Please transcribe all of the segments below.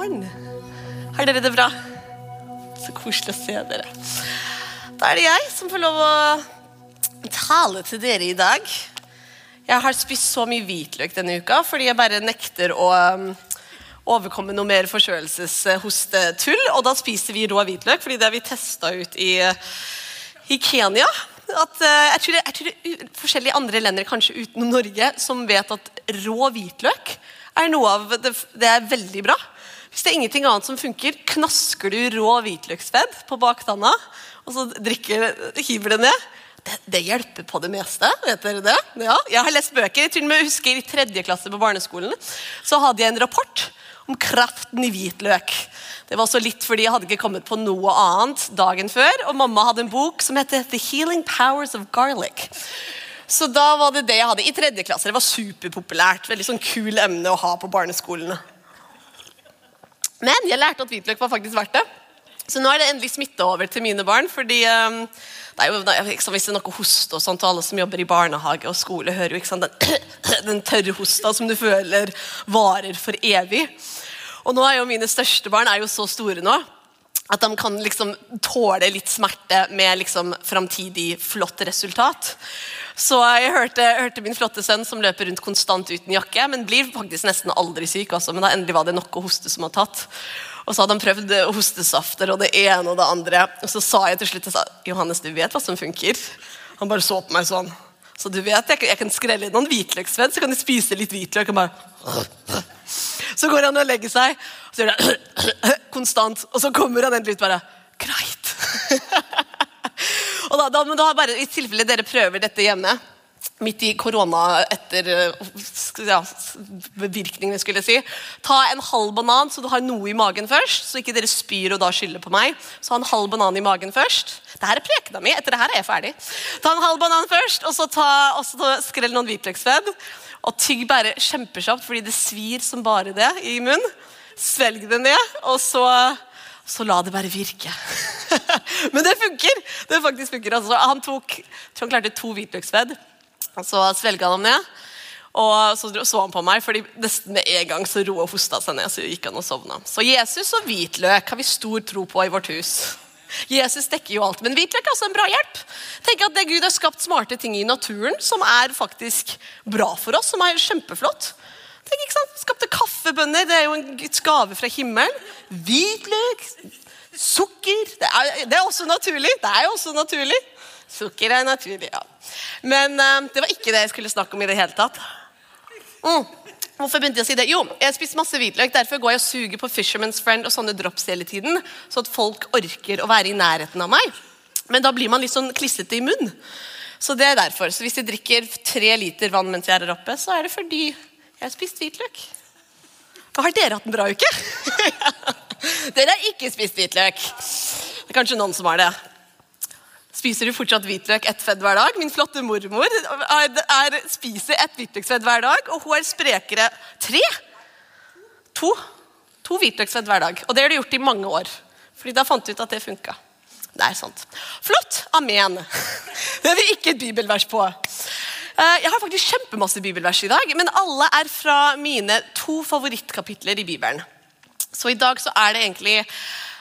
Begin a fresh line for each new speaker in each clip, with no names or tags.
morgen. Har dere det bra? Så koselig å se dere. Da er det jeg som får lov å tale til dere i dag. Jeg har spist så mye hvitløk denne uka fordi jeg bare nekter å um, overkomme noe mer forkjølelseshostetull. Og da spiser vi rå hvitløk, fordi det har vi testa ut i, i Kenya. At, uh, jeg, tror det, jeg tror det er forskjellige andre lender, kanskje utenom Norge, som vet at rå hvitløk er noe av det, det er veldig bra. Hvis det er ingenting annet som funker, knasker du rå hvitløksfedd på baktanna, og så drikker, hiver det ned. Det, det, hjelper på det meste. vet dere det? Ja, jeg har lest bøker. Jeg til husker I tredje klasse på barneskolen så hadde jeg en rapport om kraften i hvitløk. Det var også litt fordi jeg hadde ikke kommet på noe annet dagen før. Og mamma hadde en bok som heter The Healing Powers of Garlic. Så da var det det jeg hadde i tredje klasse. Det var superpopulært. Veldig sånn kul emne å ha på barneskolene. Men jeg lærte at hvitløk var faktisk verdt det. Så nå er det endelig smitta over til mine barn. fordi um, det er jo, liksom, Hvis det er noe hoste og sånt, og alle som jobber i barnehage og skole, hører jo sant, den, den tørre hosta som du føler varer for evig. Og nå er jo mine største barn er jo så store nå at de kan liksom tåle litt smerte med liksom framtidig flott resultat. Så jeg hørte, hørte, min flotte sønn som løper rundt konstant uten jakke, men blir faktisk nesten aldri syk. Også, men da endelig var det nok å hoste som har tatt. Og så hadde han prøvd hostesafter og det ene og det andre. Og så sa jeg til slutt jeg sa, Johannes, du vet hva som funker. Han bare så på meg sånn. Så du vet, jeg, jeg kan skrelle inn noen hvitløksvenn, så kan jeg spise litt hvitløk. og bare... Så går han og legger seg, og så gjør det konstant. Og så kommer han endelig ut bare Greit. Og da, da, da bare, I tilfelle dere prøver dette hjemme, midt i korona etter ja, bevirkningene, skulle jeg si. Ta en halv banan, så du har noe i magen først. Så ikke dere spyr og da skylder på meg. Så ha en halv banan i magen først. Dette er prekena mi. Etter det her er jeg ferdig. Ta en halv banan først, og så, ta, og så skrell noen hvitløksfedd. Og tygg bare kjempekjapt, fordi det svir som bare det i munnen. Svelg det ned, og så så la det bare virke. Men det funker! Det faktisk funker. Altså, han tok, tror han klarte to hvitløksfedd. så svelga han dem ned. Og så så han på meg, fordi nesten med en gang så ro og hosta seg ned. Så gikk han og sovna. Så Jesus og hvitløk har vi stor tro på i vårt hus. Jesus dekker jo alt, men hvitløk er også en bra hjelp. Tenk at det Gud har skapt smarte ting i naturen som er faktisk bra for oss, som er kjempeflott. Tenk, ikke sant? Skapte kaffebønner, det er jo en Guds gave fra himmelen. Hvitløk, sukker det er, det er, også naturlig. Det er jo også naturlig. Sukker er naturlig, ja. Men uh, det var ikke det jeg skulle snakke om i det hele tatt. Mm. Hvorfor begynte jeg å si det? Jo, jeg har spist masse hvitløk. Derfor går jeg og suger på Fisherman's Friend og sånne drops hele tiden. Så at folk orker å være i nærheten av meg. Men da blir man litt sånn klissete i munnen. Så det er derfor. Så hvis jeg drikker tre liter vann mens jeg er her oppe, så er det fordi jeg har spist hvitløk. Har dere hatt en bra uke? dere har ikke spist hvitløk. Det er kanskje noen som har det. Spiser du fortsatt hvitløk ett fedd hver dag? Min flotte mormor er, er, spiser ett hvitløksfedd hver dag, og hun er sprekere tre. To. To hvitløksfedd hver dag. Og det har du gjort i mange år. Fordi da fant du ut at det funka. Det er sant. Flott. Amen. Det er vi ikke et bibelvers på. Eh, jeg har faktisk kjempemasse bibelvers i dag, men alle er fra mine to favorittkapitler i Bibelen. Så i dag så er det egentlig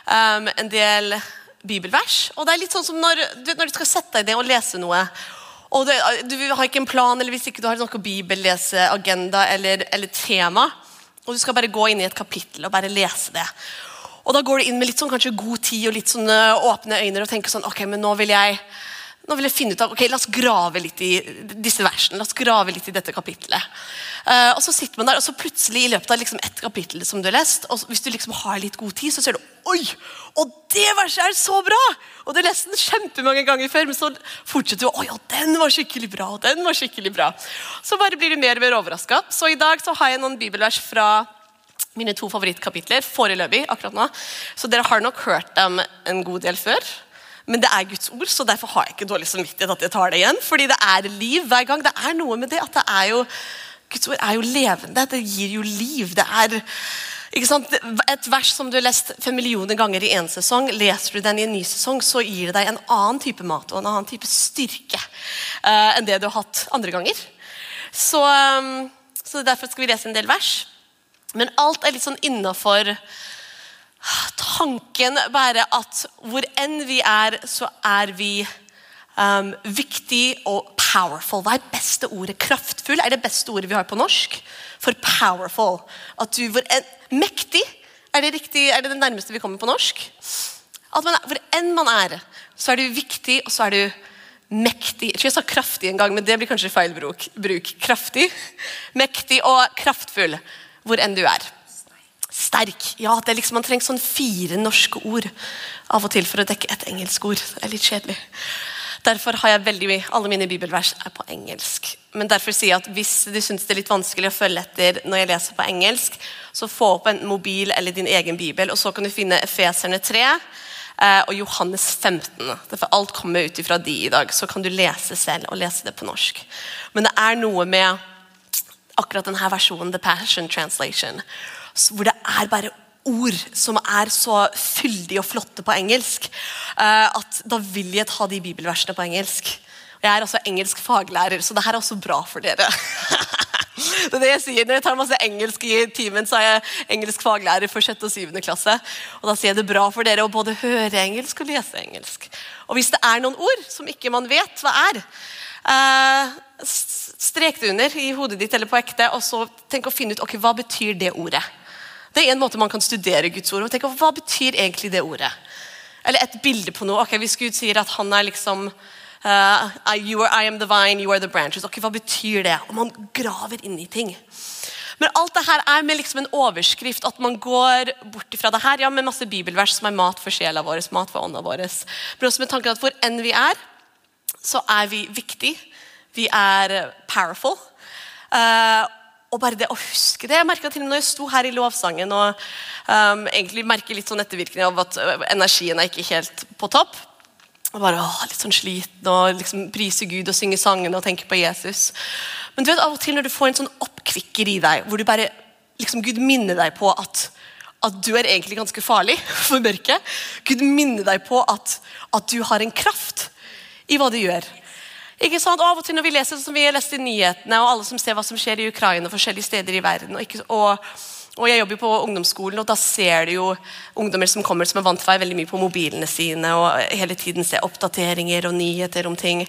um, en del bibelvers. Og det er litt sånn som når, når du skal sette deg ned og lese noe. Og det, Du har ikke en plan, eller hvis ikke du har noe bibelleseagenda eller, eller tema. Og du skal bare gå inn i et kapittel og bare lese det. Og da går du inn med litt sånn kanskje god tid og litt sånn åpne øyne og tenker sånn Ok, men nå vil jeg nå vil jeg finne ut av, ok, La oss grave litt i disse versene. La oss grave litt i dette kapittelet. Uh, og så sitter man der, og så plutselig i løpet av liksom ett kapittel som du har lest, og hvis du liksom har litt god tid, så ser du Oi! Og det verset er så bra! Og du har lest den kjempemange ganger før, men så fortsetter du. Oi, og den var skikkelig bra, og den var skikkelig bra. Så bare blir du mer og mer overraska. Så i dag så har jeg noen bibelvers fra mine to favorittkapitler foreløpig. akkurat nå. Så dere har nok hørt dem en god del før. Men det er Guds ord, så derfor har jeg ikke dårlig samvittighet at jeg tar det igjen. Fordi det er liv hver gang. Det er noe med det at det er jo Guds ord er jo levende. Det gir jo liv. Det er Et vers som du har lest fem millioner ganger i én sesong, leser du den i en ny sesong, så gir det deg en annen type mat og en annen type styrke uh, enn det du har hatt andre ganger. Så, um, så derfor skal vi lese en del vers. Men alt er litt sånn innafor tanken bare at hvor enn vi er, så er vi um, viktig og powerful. Hva er beste ordet? Kraftfull er det beste ordet vi har på norsk. For powerful. At du hvor enn, Mektig er det, riktig, er det det nærmeste vi kommer på norsk. At man, Hvor enn man er, så er du viktig, og så er du mektig. Jeg tror jeg sa kraftig en gang, men det blir kanskje feil bruk. Kraftig, mektig og kraftfull hvor enn du er. Sterk. Ja, det er liksom, Man trenger sånn fire norske ord av og til for å dekke et engelsk ord. Det er litt kjedelig. Derfor har jeg veldig mye, Alle mine bibelvers er på engelsk. Men derfor sier jeg at hvis du syns det er litt vanskelig å følge etter når jeg leser på engelsk, så få opp en mobil eller din egen bibel, og så kan du finne Efeserne 3 eh, og Johannes 15. Derfor alt kommer ut ifra de i dag. Så kan du lese selv og lese det på norsk. Men det er noe med akkurat denne versjonen, The Passion Translation, hvor det er bare ord som er så fyldige og flotte på engelsk, eh, at da vil jeg ta de bibelversene på engelsk. Jeg er også engelsk faglærer, så det her er også bra for dere. Det er det jeg sier Når jeg tar masse engelsk i timen, så er jeg engelsk faglærer for 6. og 7. klasse. Og Da sier jeg det bra for dere å både høre engelsk og lese engelsk. Og hvis det er noen ord som ikke man vet hva er, eh, strek det under i hodet ditt eller på ekte, og så tenk å finne ut ok, hva betyr det ordet. Det er en måte man kan studere Guds ord og tenke hva betyr egentlig det ordet. Eller et bilde på noe. ok, Hvis Gud sier at han er liksom uh, you are, I am the vine, you are the branches. ok, Hva betyr det? Og man graver inn i ting. Men alt det her er med liksom en overskrift, at man går bort fra det her ja, med masse bibelvers som er mat for sjela vår, mat for ånda vår. Men også med tanken at hvor enn vi er, så er vi viktige. Vi er powerful. Uh, og bare det å huske det. Jeg merka til og med når jeg sto her i lovsangen og um, egentlig merker litt sånn ettervirkning av at energien er ikke helt på topp. Og bare å, Litt sånn sliten og liksom prise Gud og synge sangene og tenke på Jesus. Men du vet av og til når du får en sånn oppkvikker i deg, hvor du bare liksom Gud minner deg på at, at du er egentlig ganske farlig for mørket. Gud minner deg på at, at du har en kraft i hva du gjør. Ikke sant? Av og til når vi leser som vi har lest i nyhetene, og alle som ser hva som skjer i Ukraina og forskjellige steder i verden og, ikke, og, og, Jeg jobber på ungdomsskolen, og da ser du jo ungdommer som kommer som er vant til å være veldig mye på mobilene sine og hele tiden ser oppdateringer og nyheter om ting.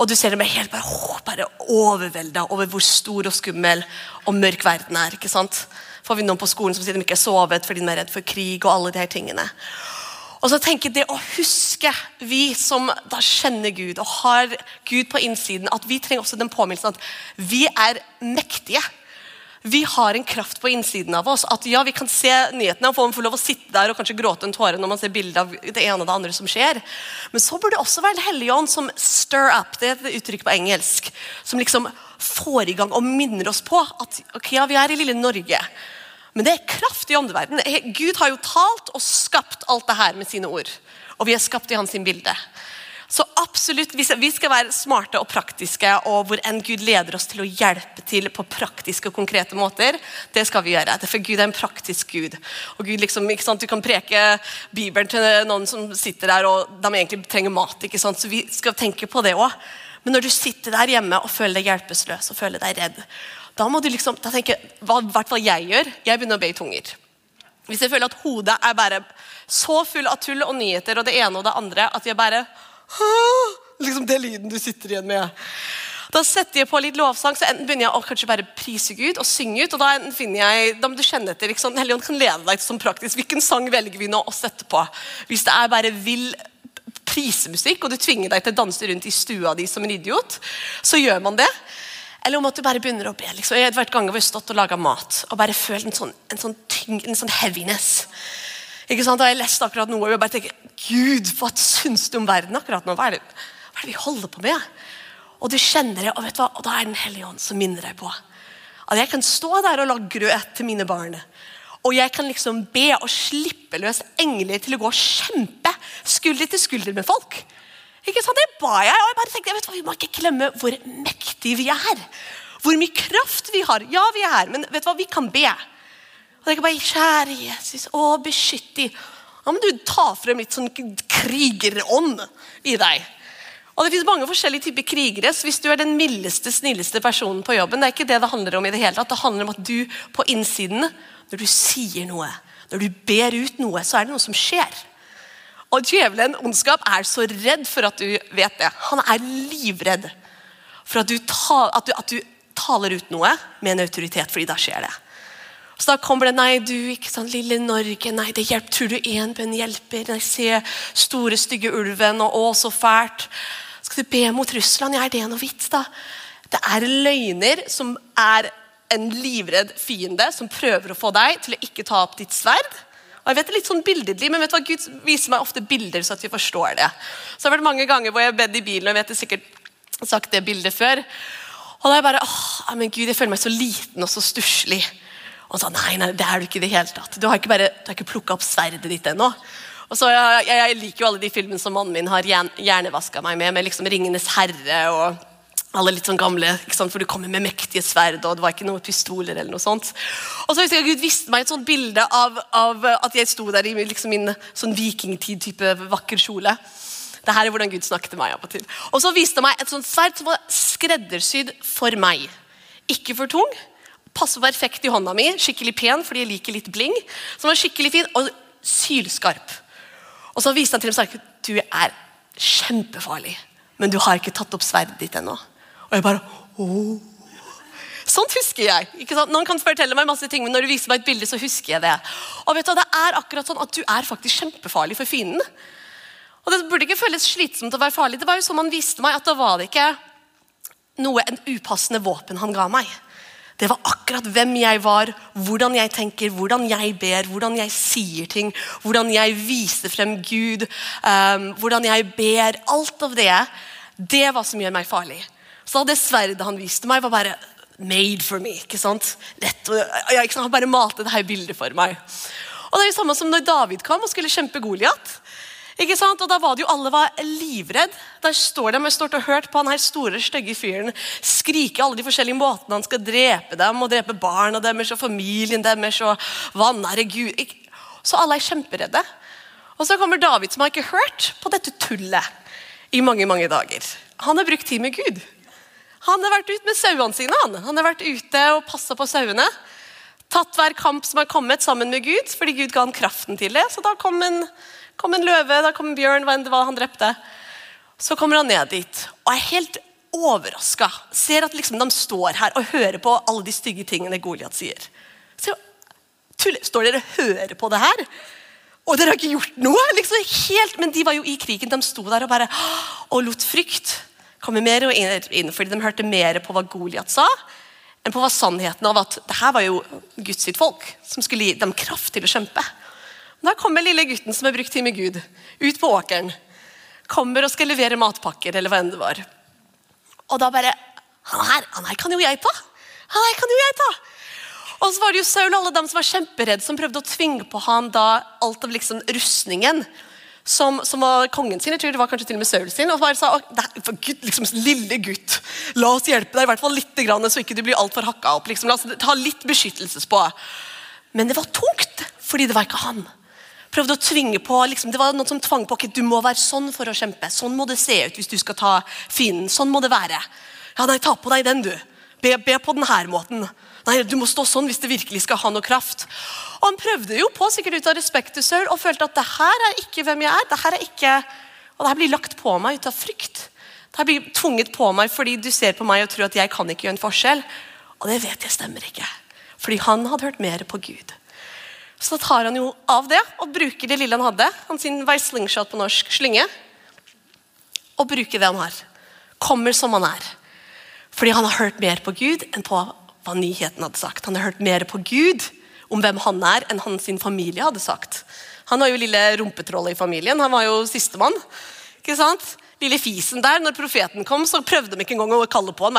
Og du ser dem helt bare, åh, bare overvelda over hvor stor og skummel og mørk verden er. ikke sant? Får vi noen på skolen som sier de ikke har sovet fordi de er redd for krig og alle de her tingene. Og så tenker jeg Det å huske, vi som da kjenner Gud og har Gud på innsiden, at vi trenger også den påminnelsen at vi er mektige. Vi har en kraft på innsiden av oss. At ja, Vi kan se nyhetene og få lov å sitte der og kanskje gråte en tåre når man ser bilde av det ene og det andre som skjer. Men så burde det også være Den hellige ånd som stir up. Det er et uttrykk på engelsk. Som liksom får i gang og minner oss på at ok, ja, vi er i lille Norge. Men det er kraft i åndeverden. Gud har jo talt og skapt alt det her med sine ord. Og vi er skapt i hans bilde. Så absolutt, Vi skal være smarte og praktiske, og hvor enn Gud leder oss til å hjelpe til på praktiske og konkrete måter, det skal vi gjøre. For Gud er en praktisk Gud. Og Gud liksom, ikke sant, Du kan preke Bibelen til noen som sitter der og de egentlig trenger mat. ikke sant, Så vi skal tenke på det òg. Men når du sitter der hjemme og føler deg hjelpeløs og føler deg redd, da må du liksom, da tenker jeg, hva hvert fall jeg gjør, jeg begynner å be i tunger. Hvis jeg føler at hodet er bare så full av tull og nyheter og det ene og det andre at jeg bare liksom Det lyden du sitter igjen med. Da setter jeg på litt lovsang, så enten begynner jeg å kanskje bare prise Gud og synge ut. og Da finner jeg, da må du kjenne etter, liksom, Helligånd kan lede deg som praktisk. Hvilken sang velger vi nå å sette på? Hvis det er bare vill prisemusikk, og du tvinger deg til å danse rundt i stua di som en idiot, så gjør man det. Eller om at du bare begynner å be. Liksom. Jeg har vært ganger hvor stått og laga mat og bare følt en sånn, en sånn, tyng, en sånn heaviness. Ikke sant? Har jeg lest akkurat noe og jeg bare tenker Gud, hva syns du om verden akkurat nå? Hva er, det, hva er det vi holder på med? Og du kjenner det, og vet du hva? Og da er Den hellige ånd som minner deg på at jeg kan stå der og lage grøt til mine barn. Og jeg kan liksom be og slippe løs engler til å gå og kjempe skulder til skulder med folk. Ikke sant? Det ba jeg, og jeg bare tenkte, vet hva, Vi må ikke glemme hvor mektige vi er. Hvor mye kraft vi har. Ja, vi er men vet du hva, vi kan be. Og jeg kan bare, Kjære Jesus, å, beskytt de. Ja, men du tar frem litt sånn krigerånd i deg. Og Det finnes mange forskjellige typer krigere. så Hvis du er den mildeste, snilleste personen på jobben, det er ikke det det handler om i det hele tatt. Det handler om at du på innsiden når du sier noe, når du ber ut noe, så er det noe som skjer. Og djevelen, ondskap, er så redd for at du vet det. Han er livredd for at du, ta, at du, at du taler ut noe med en autoritet, fordi da skjer det. Så da kommer det Nei, du, ikke sant, lille Norge. Nei, det hjelper. Tror du én bønn hjelper? Nei, se store, stygge ulven, og å, så fælt. Skal du be mot Russland? Ja, er det noe vits, da? Det er løgner som er en livredd fiende som prøver å få deg til å ikke ta opp ditt sverd. Og jeg vet det er litt sånn bildelig, men vet du hva? Gud viser meg ofte bilder så at vi forstår det. Så det har vært mange ganger hvor jeg har bedt i bilen, og jeg vet det sikkert sagt det bildet før. Og da er jeg bare åh, men Gud, jeg føler meg så liten og så stusslig. Og han sa nei, nei, det er du ikke i det hele tatt. Du har ikke, bare, ikke plukka opp sverdet ditt ennå. Og så, jeg, jeg, liker jo alle de filmene som mannen min har hjernevaska meg med, med liksom 'Ringenes herre' og alle litt sånn gamle, for du kommer med mektige sverd, og det var ikke noen pistoler. eller noe sånt. Og så jeg Gud viste meg et sånt bilde av, av at jeg sto der i liksom min sånn vikingtid-type vakker kjole. Det her er hvordan Gud snakket meg av og til. Og så viste han meg et sånt sverd som var skreddersydd for meg. Ikke for tung. Passer perfekt i hånda mi. Skikkelig pen, fordi jeg liker litt bling. Som var skikkelig fin og sylskarp. Og så viste han til meg at du er kjempefarlig, men du har ikke tatt opp sverdet ditt ennå. Og jeg bare oh. Sånt husker jeg. ikke sant? Noen kan fortelle meg masse ting, men når du viser meg et bilde, så husker jeg det. Og vet du, Det er akkurat sånn at du er faktisk kjempefarlig for fienden. Og Det burde ikke føles slitsomt å være farlig. Det var jo sånn han viste meg at da var det ikke noe en upassende våpen han ga meg. Det var akkurat hvem jeg var, hvordan jeg tenker, hvordan jeg ber, hvordan jeg sier ting, hvordan jeg viser frem Gud, um, hvordan jeg ber. Alt av det, det var som gjør meg farlig. Så det sverdet han viste meg, var bare made for me. ikke sant? Lett jeg, ikke sant? Han bare malte det her bildet for meg. Og Det er jo samme som når David kom og skulle kjempe Goliat. Ikke sant? Og Da var det jo alle var livredd. Der står de og står og hørt på han her store, stygge fyren skrike alle de forskjellige måtene han skal drepe dem, og drepe barna deres og familien deres og vanære Gud. Så alle er kjemperedde. Og så kommer David, som har ikke hørt på dette tullet i mange mange dager. Han har brukt tid med Gud. Han har vært ute med sauene sine. Han. han har vært ute og passa på sauene. Tatt hver kamp som har kommet, sammen med Gud, fordi Gud ga han kraften til det. Så da kom en, kom en løve, da kom en bjørn, hva enn det var han drepte. Så kommer han ned dit og er helt overraska. Ser at liksom de står her og hører på alle de stygge tingene Goliat sier. Så, står dere og hører på det her? Og dere har ikke gjort noe? Liksom helt, Men de var jo i krigen. De sto der og bare og lot frykt komme mer inn, fordi de hørte mer på hva Goliat sa, enn på hva sannheten av at det her var jo Guds sitt folk, som skulle gi dem kraft til å kjempe. Da kommer lille gutten som har brukt tid med Gud, ut på åkeren. Kommer og skal levere matpakker, eller hva enn det var. Og da bare Han her, han her kan jo jeg ta! Han her kan jo jeg ta! Og så var det jo Saul og alle dem som var kjemperedde, som prøvde å tvinge på han da alt av liksom rustningen som, som, var kongen sin, jeg tror det var kanskje til og med Saul sin, og bare sa for Gud, liksom, lille gutt, la oss hjelpe deg i hvert fall litt, så ikke du blir altfor hakka opp. Liksom, la oss ta litt beskyttelsespå. Men det var tungt, fordi det var ikke han. Prøvde å tvinge på, liksom, Det var noen som tvang på ok, du må være sånn for å kjempe. Sånn må det se ut hvis du skal ta fienden. Sånn må det være. Ja, nei, Ta på deg den, du. Be, be på denne måten. Nei, du må stå sånn hvis det virkelig skal ha noe kraft. Og Han prøvde jo på, sikkert ut av respekt til Saul, og følte at det her er ikke hvem jeg er. det her er ikke, Og det her blir lagt på meg ut av frykt. Det her blir tvunget på meg fordi du ser på meg og tror at jeg kan ikke gjøre en forskjell. Og det vet jeg stemmer ikke. Fordi han hadde hørt mer på Gud. Så da tar han jo av det og bruker det lille han hadde, Han hans slingshot på norsk, slynge, og bruker det han har. Kommer som han er. Fordi han har hørt mer på Gud enn på hva nyheten hadde sagt. Han har hørt mer på Gud om hvem han er, enn hans familie hadde sagt. Han var jo lille rumpetrollet i familien. Han var jo sistemann. ikke sant? Lille fisen der. Når profeten kom, så prøvde de ikke engang å kalle på ham.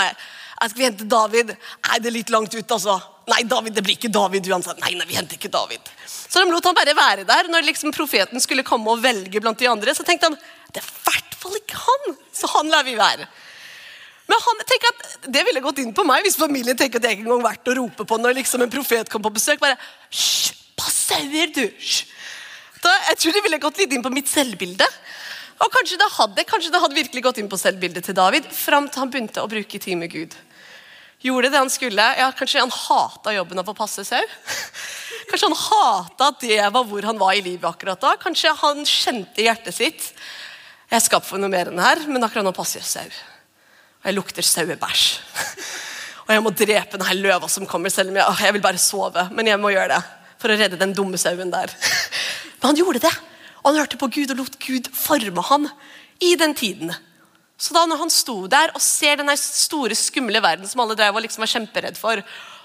Skal vi hente David? Nei, det er litt langt ut, altså. Nei, David, det blir ikke David uansett. Nei, nei, vi henter ikke David. Så de lot han bare være der. Når liksom profeten skulle komme og velge blant de andre, så tenkte han det er i hvert fall ikke han, så han lar vi være. Men han tenker at det ville gått inn på meg hvis familien tenker at jeg ikke engang verdt å rope på når liksom en profet kom på besøk. bare, Hysj, pass sauer, du! Da, jeg tror det ville gått litt inn på mitt selvbilde. Og kanskje det hadde kanskje det hadde virkelig gått inn på selvbildet til David, fram til han begynte å bruke tid med Gud. Gjorde det han skulle. Ja, Kanskje han hata jobben av å passe sau. Kanskje han hata at det var hvor han var i livet akkurat da. Kanskje han kjente i hjertet sitt jeg er skapt for noe mer enn det her, men akkurat nå passer jeg sau. Og jeg lukter sauebæsj. Og jeg må drepe denne løva som kommer, selv om jeg, jeg vil bare sove. Men jeg må gjøre det for å redde den dumme sauen der. Men han gjorde det. Og han hørte på Gud og lot Gud forme han i den tiden. Så da når han sto der og ser denne store, skumle verden som alle drev og liksom var kjemperedd for,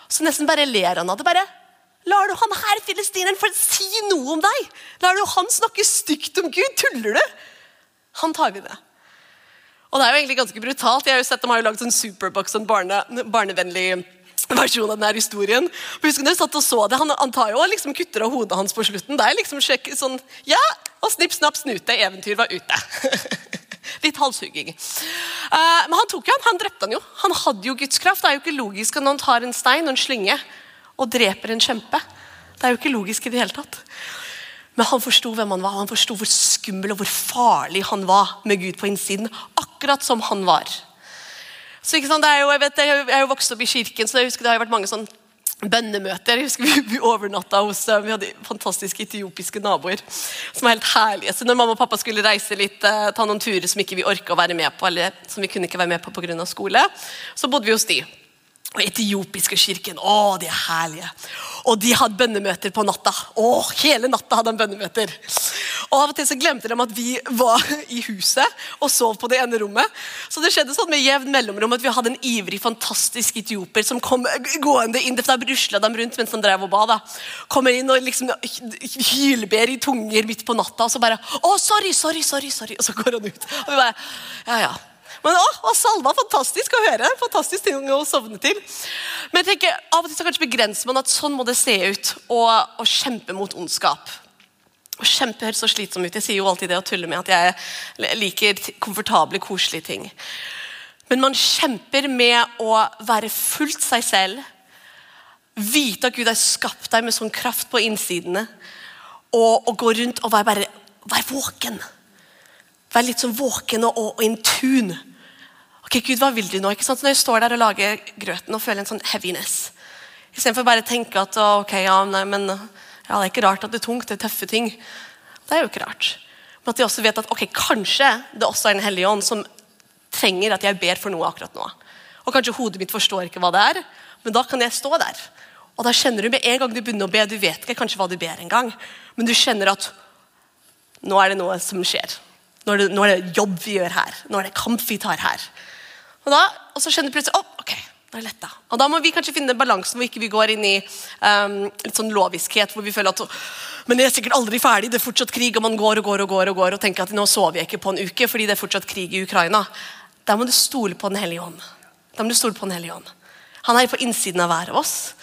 så nesten bare ler han av det. bare, Lar du han her filistineren si noe om deg? Lar du han snakke stygt om Gud? Tuller du? Han tar vi det. Og det er jo egentlig ganske brutalt. Jeg har jo sett De har jo lagd sånn Superbox, sånn barne, barnevennlig versjon av denne historien. Husker dere satt og så det? Han, han tar jo og liksom kutter av hodet hans på slutten. Det er liksom sjekk, sånn, ja, Og snipp, snapp, snute. Eventyr var ute. Litt halshugging. Uh, men han tok jo han, han drepte han jo. Han hadde jo Guds. Det er jo ikke logisk at noen tar en stein og en slynge og dreper en kjempe. Det er jo ikke logisk i det hele tatt. Men han forsto hvem han var, han forsto hvor skummel og hvor farlig han var med Gud på innsiden. Akkurat som han var. Så ikke sant, det er jo, Jeg vet, jeg er jo vokst opp i kirken, så jeg husker det har vært mange sånn bønnemøter. Jeg husker Vi overnatta hos dem. vi hadde fantastiske etiopiske naboer. som var helt herlige. Så når mamma og pappa skulle reise litt, eh, ta noen turer som ikke vi orka å være med på, eller som vi kunne ikke være med på pga. skole, så bodde vi hos de. Og etiopiske kirken, å, de er herlige. Og de hadde bønnemøter på natta. Å, hele natta hadde de bønnemøter. Og Av og til så glemte de at vi var i huset og sov på det ene rommet. Så det skjedde sånn med jevn mellomrom at vi hadde en ivrig, fantastisk etioper som kom gående inn. Da rusla de rundt mens de drev og ba. da. Kommer inn og liksom hylber i tunger midt på natta, og så bare Å, sorry, sorry, sorry, sorry. Og så går han ut. Og vi bare, ja, ja. Men å, og salva, fantastisk å høre. Fantastisk ting å sovne til. Men jeg tenker, av og til så kanskje begrenser man at sånn må det se ut å, kjempe mot ondskap. Å kjempe høres så slitsom ut. Jeg sier jo alltid det og tuller med at jeg liker komfortable, koselige ting. Men man kjemper med å være fullt seg selv. Vite at Gud har skapt deg med sånn kraft på innsidene. Og, og gå rundt og være, bare, være våken. Være litt sånn våken og, og in tune Ok, Gud, hva vil du nå? Ikke sant? Når jeg står der og lager grøten og føler en sånn heaviness Istedenfor bare å tenke at ok, ja, nei, men, ja, det er ikke rart at det er tungt, det er tøffe ting. Det er jo ikke rart. Men at de også vet at ok, kanskje det også er en hellige ånd som trenger at jeg ber for noe akkurat nå. Og Kanskje hodet mitt forstår ikke hva det er, men da kan jeg stå der. Og da kjenner du med en gang du begynner å be, du vet ikke kanskje hva du ber engang, men du kjenner at nå er det noe som skjer. Nå er, det, nå er det jobb vi gjør her. Nå er det kamp vi tar her. Og, da, og så skjønner plutselig oh, ok, nå er det letta. Og da må vi kanskje finne balansen hvor ikke vi går inn i um, litt sånn loviskhet. hvor vi føler at men det er sikkert aldri ferdig, det er fortsatt krig, og man går og går og går og går og tenker at nå sover jeg ikke på en uke fordi det er fortsatt krig i Ukraina. Da må du stole på Den hellige ånd. Da må du stole på Den hellige ånd. Han er på innsiden av hver av oss.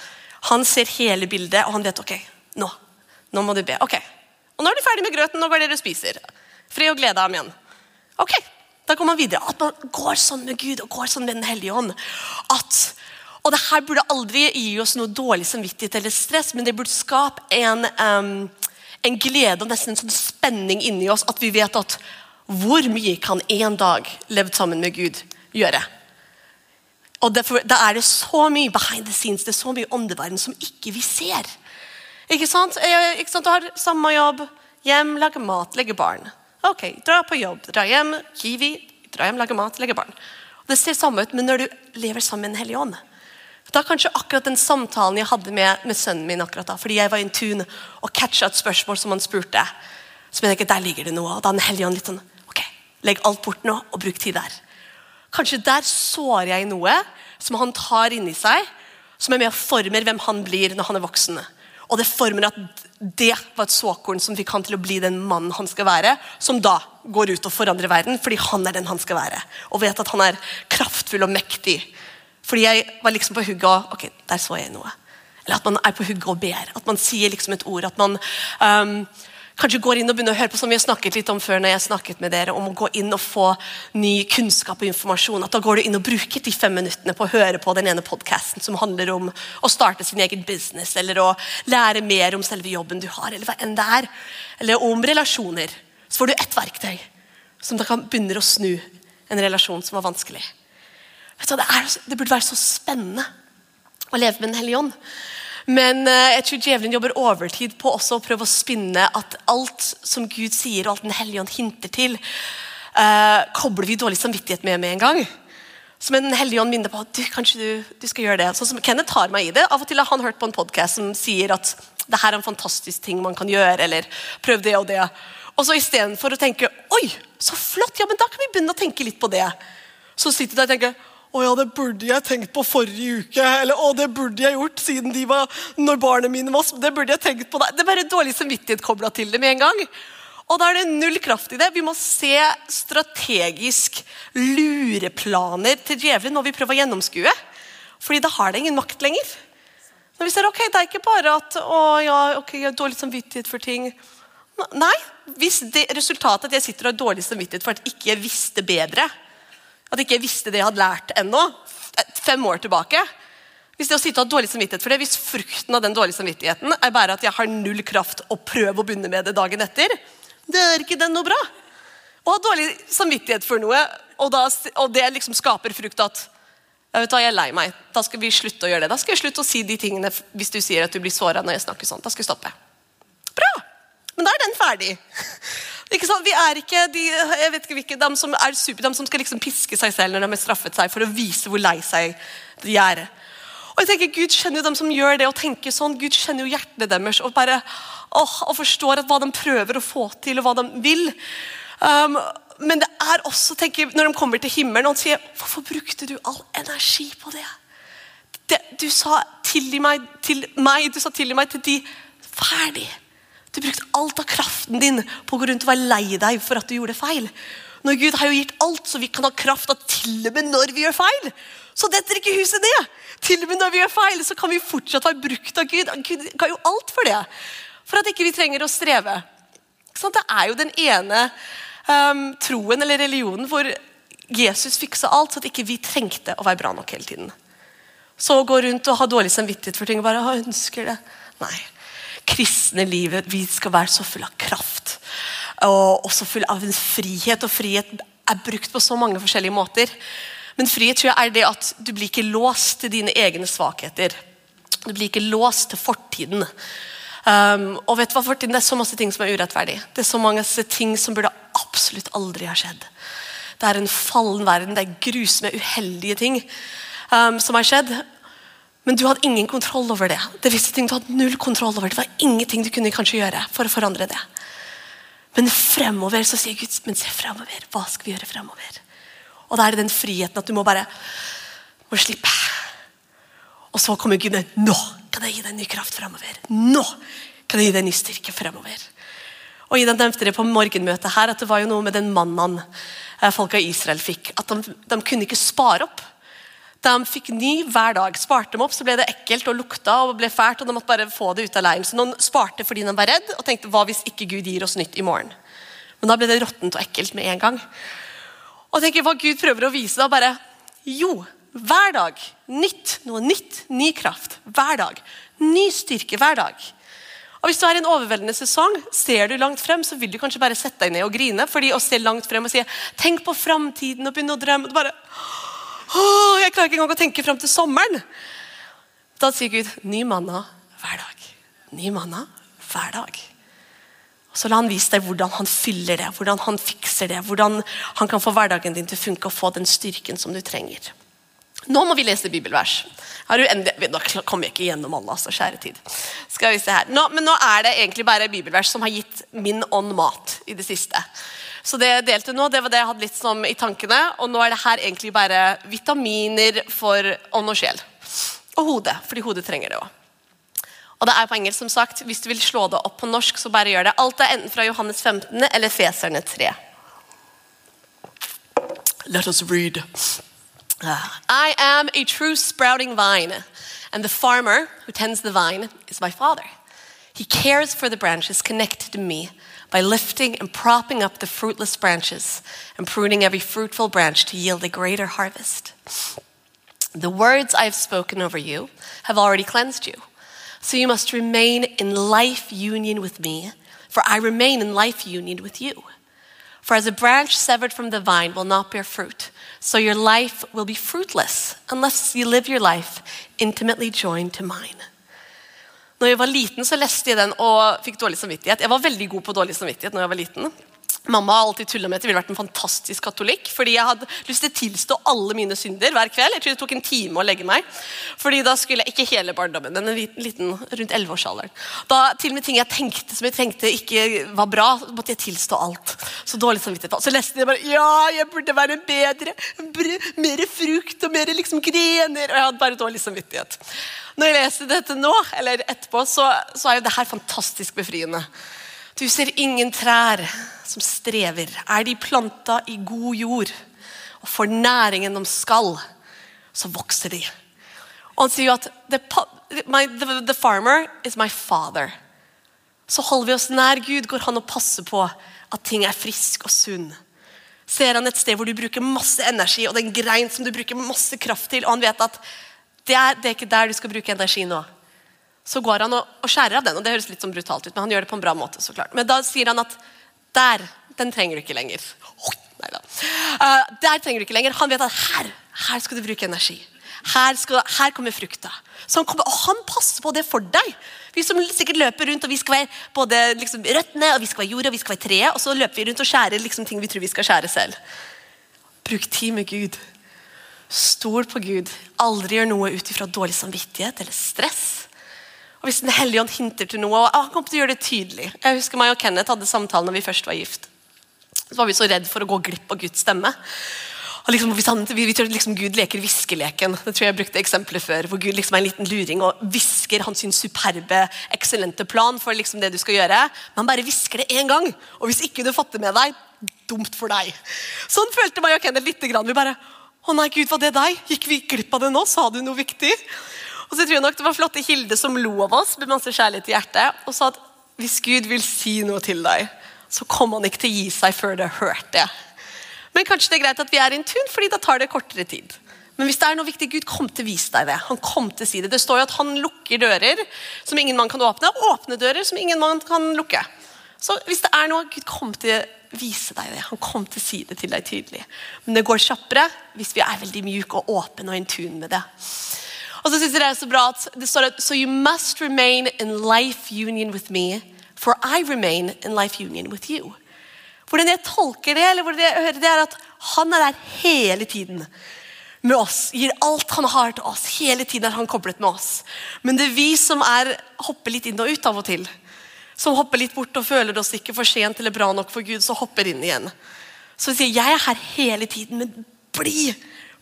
Han ser hele bildet, og han vet ok, nå, nå må du be. ok, Og nå er du ferdig med grøten, nå går dere og spiser. Fred og glede, amen. Ok, da går man videre. At man går sånn med Gud og går sånn med Den hellige ånd. At, og det her burde aldri gi oss noe dårlig samvittighet eller stress, men det burde skape en, um, en glede og nesten en sånn spenning inni oss. At vi vet at hvor mye kan én dag levd sammen med Gud gjøre? Og derfor, Da er det så mye behind the scenes, det er så mye åndeverden som ikke vi ser. Ikke sant? Ikke sant? Du har samme jobb, hjem, lage mat, legge barn. Ok, dra på jobb, dra hjem, Kiwi, dra hjem, lage mat, legge barn. Det ser samme ut, men når du lever sammen med Den hellige ånd da kanskje akkurat den samtalen jeg hadde med, med, sønnen min akkurat da, fordi jeg var in tune og catcha et spørsmål som han spurte, så jeg ikke, der ligger det noe. Og da Den hellige ånd litt sånn Ok, legg alt bort nå og bruk tid der. Kanskje der sår jeg noe som han tar inni seg, som er med og former hvem han blir når han er voksen. Og det former at det var et såkorn som fikk han til å bli den mannen han skal være, som da går ut og forandrer verden fordi han er den han skal være. Og vet at han er kraftfull og mektig. Fordi jeg var liksom på hugget og Ok, der så jeg noe. Eller at man er på hugget og ber. At man sier liksom et ord. At man um, kanskje går inn og begynner å høre på som vi har snakket litt om før når jeg snakket med dere, om å gå inn og få ny kunnskap og informasjon. At da går du inn og bruker de fem minuttene på å høre på den ene podkasten som handler om å starte sin egen business, eller å lære mer om selve jobben du har, eller hva enn det er. Eller om relasjoner. Så får du ett verktøy som da kan begynne å snu en relasjon som var vanskelig. Det, er, det burde være så spennende å leve med Den hellige ånd. Men eh, jeg tror djevelen jobber overtid på også å prøve å spinne at alt som Gud sier, og alt Den hellige ånd hinter til, eh, kobler vi dårlig samvittighet med med en gang. Som en hellige ånd minner på at du, kanskje du, du, skal gjøre det. Sånn som Kenneth tar meg i det. Av og til har han hørt på en podkast som sier at det her er en fantastisk ting man kan gjøre, eller prøv det og det. Og så istedenfor å tenke oi, så flott, ja, men da kan vi begynne å tenke litt på det. Så sitter du der og tenker å ja, det burde jeg tenkt på forrige uke. Eller å, det burde jeg gjort siden de var, når barna mine var Det burde jeg tenkt på. Det er bare dårlig samvittighet kobla til det med en gang. Og da er det null kraft i det. Vi må se strategisk lureplaner til djevelen når vi prøver å gjennomskue. Fordi da har det ingen makt lenger. Når vi ser ok, det er ikke bare at å ja, ok, jeg har dårlig samvittighet for ting. Nei, hvis det resultatet at jeg sitter og har dårlig samvittighet for at ikke jeg visste bedre, at jeg ikke visste det jeg hadde lært ennå, fem år tilbake. Hvis det å sitte og ha dårlig samvittighet for det, hvis frukten av den dårlige samvittigheten er bare at jeg har null kraft og prøver å begynne med det dagen etter, det er ikke den noe bra. Å ha dårlig samvittighet for noe, og, da, og det liksom skaper frukt at jeg hva, jeg er lei meg. Da skal vi slutte å gjøre det. Da skal jeg slutte å si de tingene hvis du sier at du blir såra når jeg snakker sånn. Da skal jeg stoppe. Bra! Men da er den ferdig. Ikke sant? Vi er ikke de, jeg vet ikke hvilke, de som er super, de som skal liksom piske seg selv når de har straffet seg for å vise hvor lei seg de er. Og jeg tenker, Gud kjenner jo dem som gjør det og tenker sånn. Gud kjenner jo hjertene deres og bare åh, og forstår hva de prøver å få til, og hva de vil. Um, men det er også, tenker, når de kommer til himmelen og sier Hvorfor brukte du all energi på det? det du sa til meg, til meg, du sa tilgi meg til de ferdig. Du brukte alt av kraften din på å gå rundt og være lei deg for at du gjorde feil. Når Gud har jo gitt alt, så vi kan ha kraft av til og med når vi gjør feil. Så detter ikke huset ned. Til og med når vi gjør feil, så kan vi fortsatt være brukt av Gud. Gud ga jo alt for det. For at ikke vi trenger å streve. Det er jo den ene um, troen eller religionen hvor Jesus fiksa alt, så at ikke vi trengte å være bra nok hele tiden. Så å gå rundt og ha dårlig samvittighet for ting og bare ønsker det. Nei kristne livet vi skal være så full av kraft. Og også full av en frihet. Og frihet er brukt på så mange forskjellige måter. Men frihet tror jeg er det at du blir ikke låst til dine egne svakheter. Du blir ikke låst til fortiden. Um, og vet du hva fortiden, Det er så masse ting som er urettferdig. Det er så mange ting som burde absolutt aldri ha skjedd. Det er en fallen verden, det er grusomme, uheldige ting um, som har skjedd. Men du hadde ingen kontroll over det. Det visste ting du hadde null kontroll over. Det var ingenting du kunne kanskje gjøre for å forandre det. Men fremover så sier Gud men se fremover. Hva skal vi gjøre fremover? Og da er det den friheten at du må bare må slippe. Og så kommer Gud med nå kan jeg gi deg ny kraft fremover. Nå kan jeg gi deg ny styrke fremover. Og Ida nevnte det på morgenmøtet her, at det var jo noe med den mannen folk folka i Israel fikk. At de, de kunne ikke spare opp. De fikk ny hver dag. Sparte dem opp, så ble det ekkelt og lukta og ble fælt. og de måtte bare få det ut av leiren. Så Noen sparte fordi de var redd og tenkte hva hvis ikke Gud gir oss nytt i morgen? Men da ble det råttent og ekkelt med en gang. Og tenker hva Gud prøver å vise da, bare Jo, hver dag. Nytt. Noe nytt. Ny kraft. Hver dag. Ny styrke hver dag. Og Hvis du er i en overveldende sesong, ser du langt frem, så vil du kanskje bare sette deg ned og grine. fordi å se langt frem og si 'tenk på framtiden' og begynne å drømme. bare Åh, jeg klarer ikke engang å tenke fram til sommeren. Da sier Gud ny manna hver dag. Ny manna hver dag. Og Så la han vise deg hvordan han fyller det, hvordan han fikser det. Hvordan han kan få hverdagen din til å funke og få den styrken som du trenger. Nå må vi lese bibelvers. Nå kommer jeg ikke gjennom alle, altså, kjære tid. Skal vi se her. Nå, men nå er det egentlig bare bibelvers som har gitt min ånd mat i det siste. Så det jeg delte nå, det var det jeg hadde litt som i tankene. Og nå er det her egentlig bare vitaminer for ånd og sjel. Og hodet, fordi hodet trenger det òg. Og det er på engelsk, som sagt. Hvis du vil slå det opp på norsk, så bare gjør det. Alt er enten fra Johannes 15. eller Feserne 3. Let us read. I am a true sprouting vine, and the farmer who tends the vine is my father. He cares for the branches connected to me by lifting and propping up the fruitless branches and pruning every fruitful branch to yield a greater harvest. The words I have spoken over you have already cleansed you. So you must remain in life union with me, for I remain in life union with you. For as a branch severed from the vine will not bear fruit, so your life will be fruitless unless you live your life intimately joined to mine. Når jeg var liten, så leste jeg den og fikk dårlig samvittighet. Jeg var veldig god på dårlig samvittighet når jeg var liten. Mamma har alltid tulla med at jeg ville vært en fantastisk katolikk. Fordi jeg hadde lyst til å tilstå alle mine synder hver kveld. Jeg tror det tok en time å legge meg. Fordi da skulle jeg, Ikke hele barndommen, men en liten, rundt 11-årsalderen. Da Til og med ting jeg tenkte som jeg tenkte ikke var bra, måtte jeg tilstå alt. Så dårlig samvittighet. Så leste jeg bare ja, jeg burde være bedre. Mer frukt og mer liksom grener. Og jeg hadde bare dårlig samvittighet. Når jeg leser dette nå, eller etterpå, så, så er jo det her fantastisk befriende. Du ser ingen trær som strever. Er de planta i god jord og får næringen de skal, så vokser de. Og han sier jo at the, my, the, the farmer is my father. Så holder vi oss nær Gud, går han og passer på at ting er frisk og sunn. Ser han et sted hvor du bruker masse energi, og det er en grein som du bruker masse kraft til, og han vet at det er, det er ikke der du skal bruke energi nå så går han og, skjærer av den. og Det høres litt sånn brutalt ut, men han gjør det på en bra måte. så klart. Men da sier han at der, den trenger du ikke lenger. Oh, uh, der trenger du ikke lenger. Han vet at her, her skal du bruke energi. Her, skal, her kommer frukta. Så han, kommer, og han passer på det for deg. Vi som sikkert løper rundt, og vi skal være både liksom, røttene, og vi skal være jorda, og vi skal være treet, og så løper vi rundt og skjærer liksom, ting vi tror vi skal skjære selv. Bruk tid med Gud. Stol på Gud. Aldri gjør noe ut ifra dårlig samvittighet eller stress. Og Hvis Den hellige ånd hinter til noe, og han kom til å gjøre det tydelig. Jeg husker meg og Kenneth hadde samtalen når vi først var gift. Så var vi så redd for å gå glipp av Guds stemme. Liksom, han, vi, vi tror liksom Gud leker viskeleken. Det tror jeg jeg brukte eksempler før. Hvor Gud liksom er en liten luring og hvisker hans superbe, eksellente plan for liksom det du skal gjøre. Men han bare hvisker det én gang. Og hvis ikke du fatter med deg, dumt for deg. Sånn følte meg og Kenneth litt. Grann. Vi bare Å nei, Gud, var det deg? Gikk vi glipp av det nå? Sa du noe viktig? Og så tror jeg nok Det var flotte Hilde som lo av oss med masse kjærlighet i hjertet og sa at hvis Gud vil si noe til deg, så kommer han ikke til å gi seg før det har hørt det. Men kanskje det er greit at vi er i en tun, fordi da tar det kortere tid. Men hvis det er noe viktig, Gud kom til å vise deg det. Han kom til å si Det Det står jo at han lukker dører som ingen mann kan åpne, og åpne dører som ingen mann kan lukke. Så hvis det er noe, Gud kom til å vise deg det. Han kom til å si det til deg tydelig. Men det går kjappere hvis vi er veldig mjuke og åpne og in tune med det. Og så synes jeg Det er så bra at det står at So you must remain in life union with me, for I remain in life union with you. Hvordan jeg tolker det, eller hvordan jeg hører det, er at han er der hele tiden med oss. Gir alt han har til oss. Hele tiden er han koblet med oss. Men det er vi som er, hopper litt inn og ut av og til. Som hopper litt bort og føler oss ikke for sent eller bra nok for Gud, så hopper inn igjen. Så vi sier jeg er her hele tiden, men bli!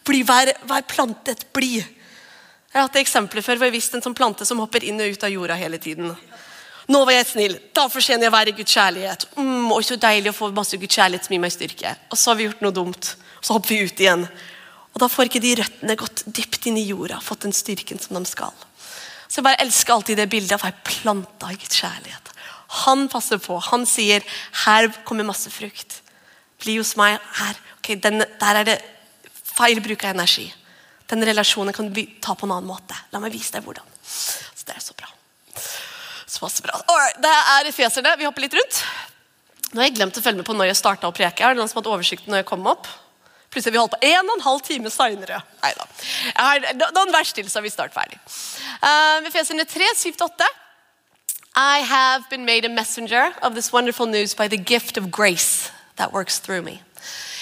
bli vær, vær plantet. Bli! Jeg har hatt eksempler før hvor jeg visste en sånn plante som hopper inn og ut av jorda hele tiden. Nå var jeg snill. Da fortjener jeg å være Guds kjærlighet. Mm, og så deilig å få masse Guds kjærlighet som gir meg styrke. Og så har vi gjort noe dumt. Og så hopper vi ut igjen. Og da får ikke de røttene gått dypt inn i jorda, fått den styrken som de skal. Så jeg bare elsker alltid det bildet av å være planta i Guds kjærlighet. Han passer på. Han sier 'her kommer masse frukt'. Bli hos meg her. Ok, den, Der er det feil bruk av energi. Den relasjonen kan du ta på en annen måte. La meg vise deg hvordan. Så Det er så bra. Så bra. Alright, det er Efeserne. Vi hopper litt rundt. Nå har jeg glemt å følge med på når jeg starta å preke. Er det noen som hadde oversikten når jeg kom opp? Plutselig vi holdt på en og en halv time seinere. Nei. Noen vers til, så er vi snart ferdig. Uh, Efeserne 3, 7-8. I have been made a messenger of this wonderful news by the gift of grace that works through me.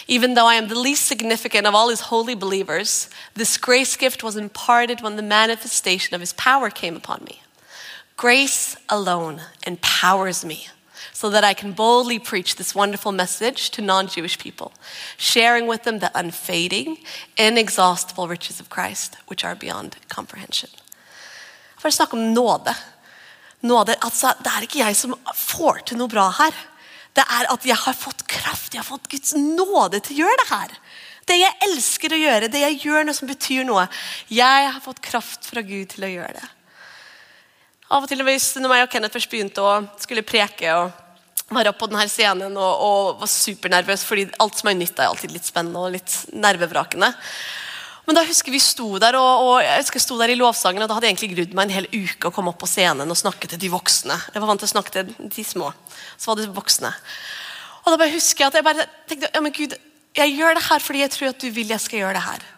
Even though I am the least significant of all his holy believers, this grace gift was imparted when the manifestation of his power came upon me. Grace alone empowers me so that I can boldly preach this wonderful message to non Jewish people, sharing with them the unfading, inexhaustible riches of Christ, which are beyond comprehension. For snakke om nåde. nåde altså, det er ikke jeg som får til noe bra her. Det er at jeg har fått kraft, jeg har fått Guds nåde til å gjøre det her. Det jeg elsker å gjøre, det jeg gjør noe som betyr noe. Jeg har fått kraft fra Gud til å gjøre det. Av og til når jeg og Kenneth først begynte å skulle preke og var oppe på denne scenen og, og var supernervøs, fordi alt som er nytt, er alltid litt spennende og litt nervevrakende. Men da husker vi sto der og, og jeg husker jeg sto der i lovsangen, og da hadde jeg egentlig grudd meg en hel uke å komme opp på scenen og snakke til de voksne. Jeg var vant til å snakke til de små. Så var det voksne. Og da bare husker jeg at jeg bare tenkte ja, men Gud, jeg gjør det her fordi jeg tror at du vil jeg skal gjøre det her.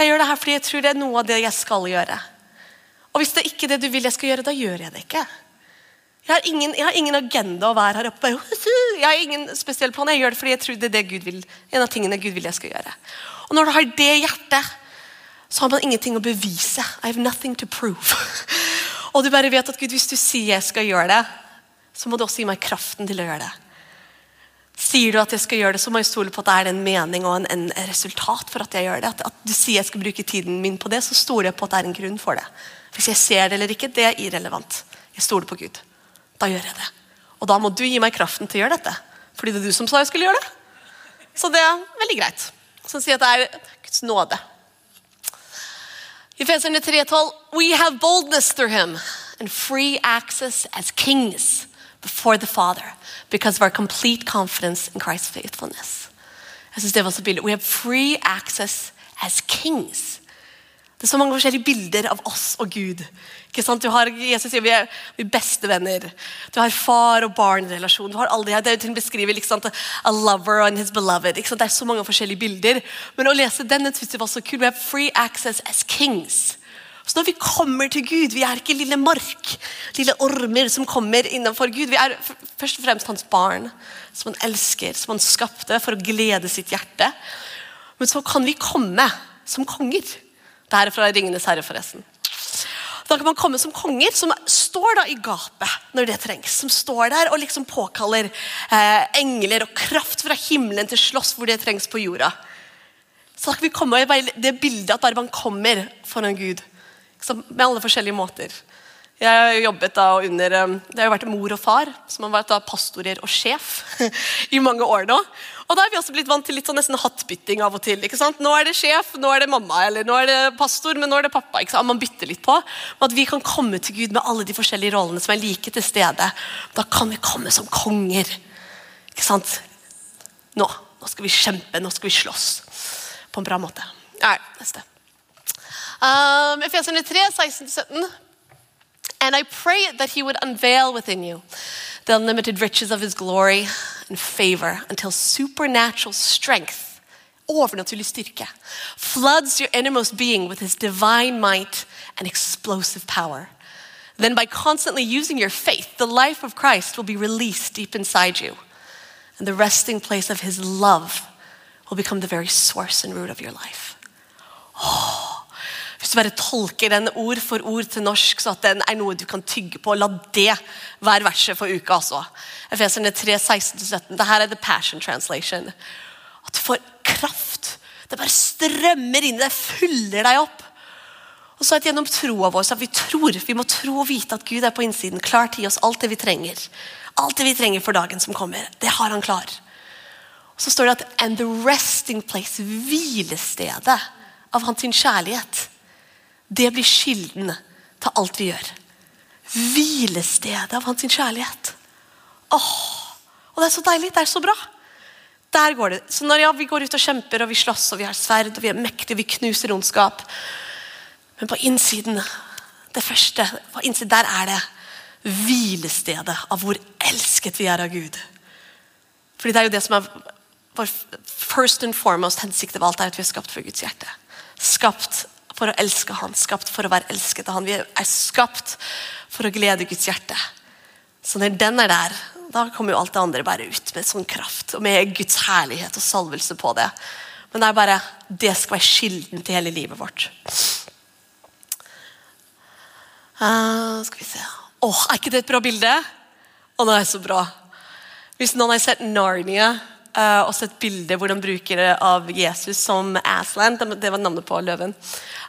Jeg gjør det her fordi jeg tror det er noe av det jeg skal gjøre. Og hvis det er ikke det du vil jeg skal gjøre, da gjør jeg det ikke. Jeg har ingen, jeg har ingen agenda å være her oppe. Jeg har ingen spesiell plan. Jeg gjør det fordi jeg tror det er det Gud vil. En av tingene Gud vil jeg skal gjøre. Og når du har det hjertet, så har man ingenting å bevise. I have nothing to prove. Og du bare vet at Gud, hvis du sier jeg skal gjøre det, så må du også gi meg kraften til å gjøre det. Sier du at jeg skal gjøre det, så må jeg stole på at det er en mening og en, en resultat for at jeg gjør det. At, at, du sier jeg skal bruke tiden min på det, så stoler jeg på at det er en grunn for det. Hvis jeg ser det eller ikke, det er irrelevant. Jeg stoler på Gud. Da gjør jeg det. Og da må du gi meg kraften til å gjøre dette. Fordi det er du som sa jeg skulle gjøre det. Så det er veldig greit. Så sier at det er Guds nåde. I Feserne 3,12 We have boldness through him and free access as kings before the Father because of our complete confidence in Christ's faithfulness. Jeg synes det var så billig. We have free access as kings. Det er så mange forskjellige bilder av oss og Gud. Ikke sant? Du har, Jesus sier vi er, vi er bestevenner. Du har far- og barn-relasjon. Du har alle de her, Det er jo til å beskrive liksom, a lover and his beloved. Ikke sant? Det er så mange forskjellige bilder. Men å lese denne synes jeg var så kul. Vi har free access as kings. Så når vi kommer til Gud, vi er ikke lille mark, lille ormer som kommer innenfor Gud. Vi er først og fremst hans barn, som han elsker, som han skapte for å glede sitt hjerte. Men så kan vi komme som konger. Dette er fra Ringenes herre, forresten. Da kan man komme som konger som står da i gapet når det trengs. Som står der og liksom påkaller eh, engler og kraft fra himmelen til slåss hvor det trengs på jorda. Så da kan vi komme i det bildet at bare man kommer foran Gud med alle forskjellige måter. Jeg har jobbet da under, um, Det har jo vært mor og far som har vært da pastorer og sjef i mange år nå. Og da er vi også blitt vant til litt sånn nesten hattbytting av og til. ikke sant? Nå er det sjef, nå er det mamma, eller nå er det pastor, men nå er det pappa. ikke sant? Man bytter litt på. At vi kan komme til Gud med alle de forskjellige rollene som er like til stede. Da kan vi komme som konger. Ikke sant? Nå, nå skal vi kjempe, nå skal vi slåss. På en bra måte. Nei, neste. Um, Efeserne 3, 16-17. And I pray that he would unveil within you the unlimited riches of his glory and favor until supernatural strength, overnaturlig styrke, floods your innermost being with his divine might and explosive power. Then, by constantly using your faith, the life of Christ will be released deep inside you, and the resting place of his love will become the very source and root of your life. Oh. Hvis du bare tolker den ord for ord til norsk, så at den er noe du kan tygge på, la det være verset for uka. altså. Efeserne 3, 16-17. Dette er the Passion Translation. At du får kraft. Det bare strømmer inn, det fyller deg opp. Og så det gjennom troa vår så at vi tror, vi må tro og vite at Gud er på innsiden, klar til oss alt det vi trenger. Alt det vi trenger for dagen som kommer. Det har han klar. Og Så står det at and the resting place, hvilestedet av hans kjærlighet. Det blir kilden til alt vi gjør. Hvilestedet av hans kjærlighet. Åh, og Det er så deilig. Det er så bra. Der går det. Så når ja, vi går ut og kjemper, og vi slåss, og vi har sverd, og vi er mektige, vi knuser ondskap Men på innsiden, det første, på innsiden, der er det hvilestedet av hvor elsket vi er av Gud. Fordi det er jo det som er vår first and foremost hensikt av alt, er at vi er skapt for Guds hjerte. Skapt for å elske Han, skapt for å være elsket av Han. Vi er skapt for å glede Guds hjerte. Så når den er der, da kommer jo alt det andre bare ut med sånn kraft og med Guds herlighet og salvelse på det. Men det er bare, det skal være kilden til hele livet vårt. Uh, skal vi se Åh, oh, Er ikke det et bra bilde? Å, oh, er så bra. Hvis noen har sett Narnia uh, og sett bilde hvor de bruker det av Jesus som Aslan, det var navnet på løven,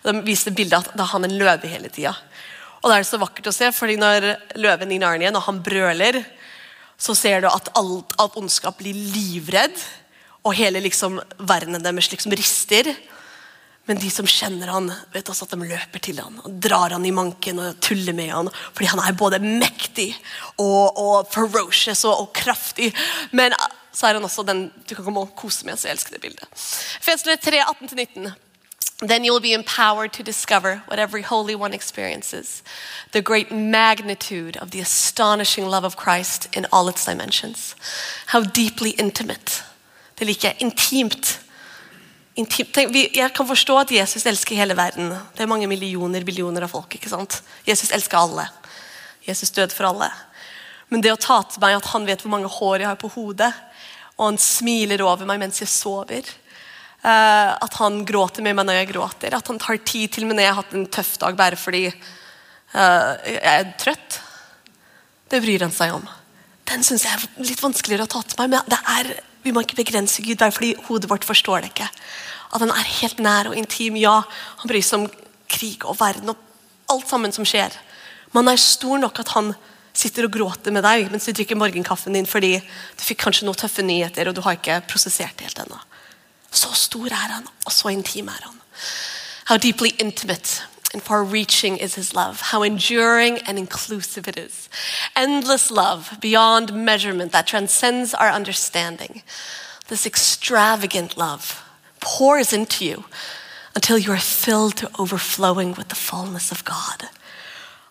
de viste at det da han en løve hele tida. Og det er så vakkert å se, fordi når løven i Narnia når han brøler, så ser du at alt av ondskap blir livredd, og hele liksom, verdenen deres liksom rister. Men de som kjenner han, vet også at de løper til han og drar han i manken og tuller med han. Fordi han er både mektig og, og ferocious og, og, kraftig. Men så er han også den du kan komme og kose med. så jeg elsker det bildet. Fesler 3, 18-19. Then you will be empowered to discover what every Holy One experiences the great magnitude of the astonishing love of Christ in all its dimensions. How deeply intimate. Det liker jeg. Intimt. Intimt. Jeg kan forstå at Jesus elsker hele verden. Det er mange millioner billioner av folk. ikke sant? Jesus elsker alle. Jesus døde for alle. Men det å ta til meg at han vet hvor mange hår jeg har på hodet, og han smiler over meg mens jeg sover Uh, At han gråter med meg når jeg gråter, at han tar tid til meg når jeg har hatt en tøff dag bare fordi uh, jeg er trøtt. Det bryr han seg om. Den syns jeg er litt vanskeligere å ta til meg. Men er, vi må ikke begrense Gud bare fordi hodet vårt forstår det ikke. At han er helt nær og intim. Ja, han bryr seg om krig og verden og alt sammen som skjer. Men han er stor nok at han sitter og gråter med deg mens du drikker morgenkaffen din fordi du fikk kanskje noen tøffe nyheter og du har ikke prosessert det helt ennå. Så stor er han, og så intim er han. How deeply intimate and far reaching is his love. How enduring and inclusive it is. Endless love beyond measurement that transcends our understanding. This extravagant love pours into you until you are filled to overflowing with the fullness of God.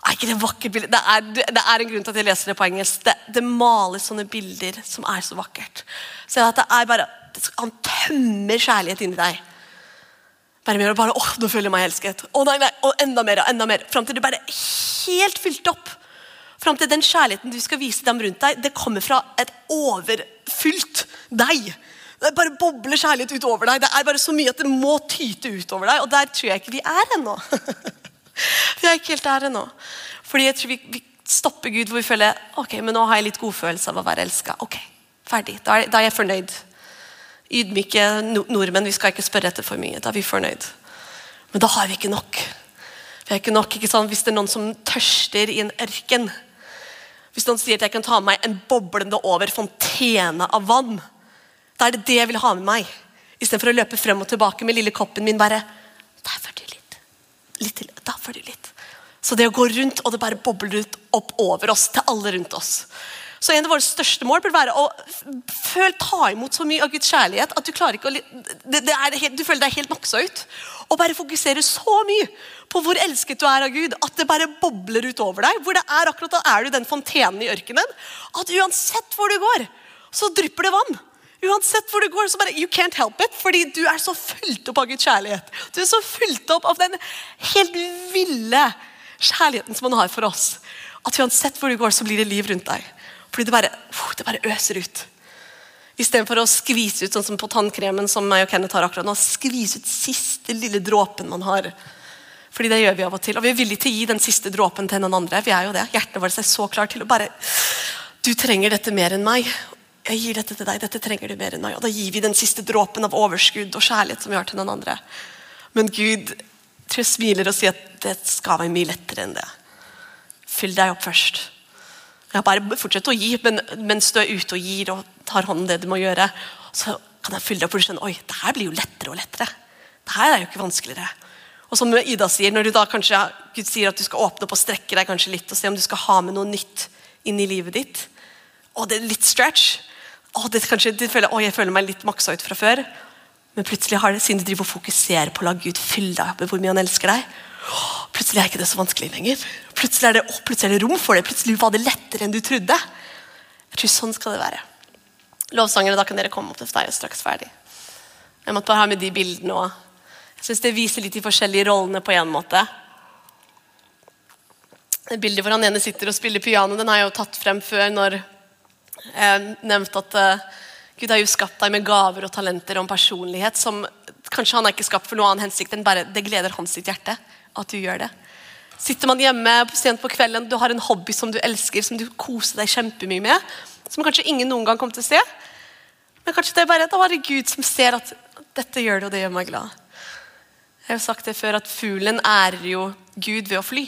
Er ikke det vakkert bilde? Det er, det er, en grunn til at jeg leser det på engelsk. Det, det males sånne bilder som er så vakkert. Så at det er bare, Han tømmer kjærlighet inni deg. Bare mer og bare, åh, nå føler jeg meg elsket. Å nei, nei, og enda mer og enda mer. Fram til du bare er helt fylt opp. Fram til den kjærligheten du skal vise dem rundt deg, det kommer fra et overfylt deg. Det bare bobler kjærlighet utover deg. Det er bare så mye at det må tyte utover deg. Og der tror jeg ikke vi er ennå. vi er ikke helt der ennå. Fordi jeg tror vi, vi, stopper Gud hvor vi føler ok, men nå har jeg litt godfølelse av å være elska. Ok, ferdig. Da er, da er, jeg fornøyd. Ydmyke nordmenn, vi skal ikke spørre etter for mye. Da er vi fornøyd. Men da har vi ikke nok. Vi har ikke nok, ikke sant? Hvis det er noen som tørster i en ørken Hvis noen sier at jeg kan ta med meg en boblende over fontene av vann, da er det det jeg vil ha med meg. Istedenfor å løpe frem og tilbake med lille koppen min. bare, Der er du litt. til, Da får du litt. Så det å gå rundt, og det bare bobler ut opp over oss, til alle rundt oss. Så en av våre største mål bør være å føle, ta imot så mye av Guds kjærlighet at du klarer ikke å, det, det helt, du føler deg helt maksa ut. Og bare fokusere så mye på hvor elsket du er av Gud at det bare bobler ut over deg. Hvor det er akkurat da er du den fontenen i ørkenen. At uansett hvor du går, så drypper det vann. Uansett hvor du går, så bare You can't help it. Fordi du er så fulgt opp av Guds kjærlighet. Du er så fulgt opp av den helt ville kjærligheten som han har for oss. At uansett hvor du går, så blir det liv rundt deg. Fordi det bare, det bare øser ut. Istedenfor å skvise ut sånn som på tannkremen som meg og Kenneth har akkurat nå. Skvise ut siste lille dråpen man har. Fordi det gjør vi av og til. Og vi er villige til å gi den siste dråpen til noen andre. Vi er jo det. Hjertet vårt er så klart til å bare Du trenger dette mer enn meg. Jeg gir dette til deg. Dette trenger du mer enn meg. Og da gir vi den siste dråpen av overskudd og kjærlighet som vi har til den andre. Men Gud tror jeg smiler og sier at det skal være mye lettere enn det. Fyll deg opp først. Ja, bare fortsett å gi, men mens du er ute og gir og tar hånden det du må gjøre, så kan jeg fylle deg opp og skjønne oi, det her blir jo lettere og lettere. Det her er jo ikke vanskeligere. Og som Ida sier, når du da kanskje, Gud sier at du skal åpne opp og strekke deg kanskje litt og se om du skal ha med noe nytt inn i livet ditt, og det er litt stretch å, det kanskje, du føler, å, jeg føler meg litt maksa ut fra før. Men plutselig har det, siden du driver og fokuserer på å la Gud fylle deg opp med hvor mye han elsker deg, plutselig er ikke det så vanskelig lenger. Plutselig er det, å, plutselig er det rom for det. Plutselig var det lettere enn du trodde. Jeg tror Sånn skal det være. Lovsangere, da kan dere komme opp til deg straks ferdig. Jeg måtte bare ha med de bildene også. Jeg synes Det viser litt de forskjellige rollene på en måte. Det bildet hvor han ene sitter og spiller piano, den har jeg jo tatt frem før når jeg nevnte at uh, Gud har jo skapt deg med gaver og talenter og en personlighet som kanskje han er ikke skapt for noe annen hensikt enn bare det gleder hans sitt hjerte at du gjør det. Sitter man hjemme sent på kvelden, du har en hobby som du elsker, som du koser deg kjempemye med, som kanskje ingen noen gang kommer til å se, men kanskje det er bare, da var det Gud som ser at dette gjør det, og det gjør meg glad. Jeg har jo sagt det før at Fuglen ærer jo Gud ved å fly.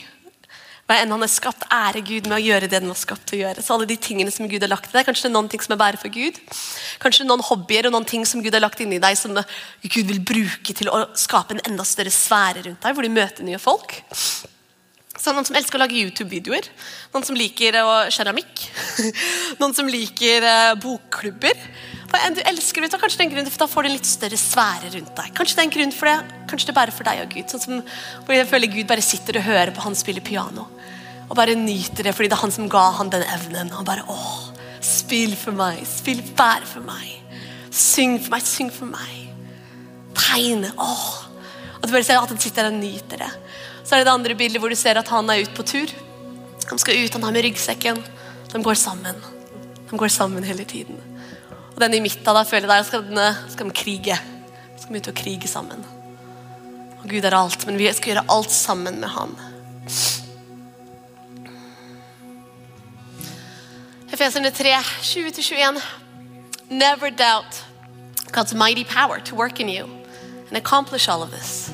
Hva enn han er skapt, ære Gud med å gjøre det den var skapt til å gjøre. Så alle de tingene som Gud har lagt i deg, Kanskje det er noen ting som er bare for Gud. Kanskje noen hobbyer og noen ting som Gud har lagt inni deg, som Gud vil bruke til å skape en enda større sfære rundt deg, hvor du møter nye folk. Så Noen som elsker å lage YouTube-videoer. Noen som liker keramikk. Noen som liker uh, bokklubber. Du elsker det, kanskje det er en grunn for Da får du en litt større sfære rundt deg. Kanskje det er en grunn for det, kanskje det er bare for deg og Gud. Sånn som hvor jeg føler Gud bare sitter og hører på han spille piano. Og bare nyter det fordi det er han som ga han den evnen. Og bare åh, spill for meg, spill bare for meg. Syng for meg, syng for meg. Tegne. åh. Og du bare ser at han sitter der og nyter det. Så er det det andre bildet hvor du ser at han er ute på tur. Han skal ut, han har med ryggsekken. De går sammen. De går sammen hele tiden. Og den i midten da føler jeg der skal, den, skal de krige. Skal skal ut og krige sammen. Og Gud er alt, men vi skal gjøre alt sammen med Han. Efeserne 3, 20-21. Never doubt God's mighty power to work in you and accomplish all of this.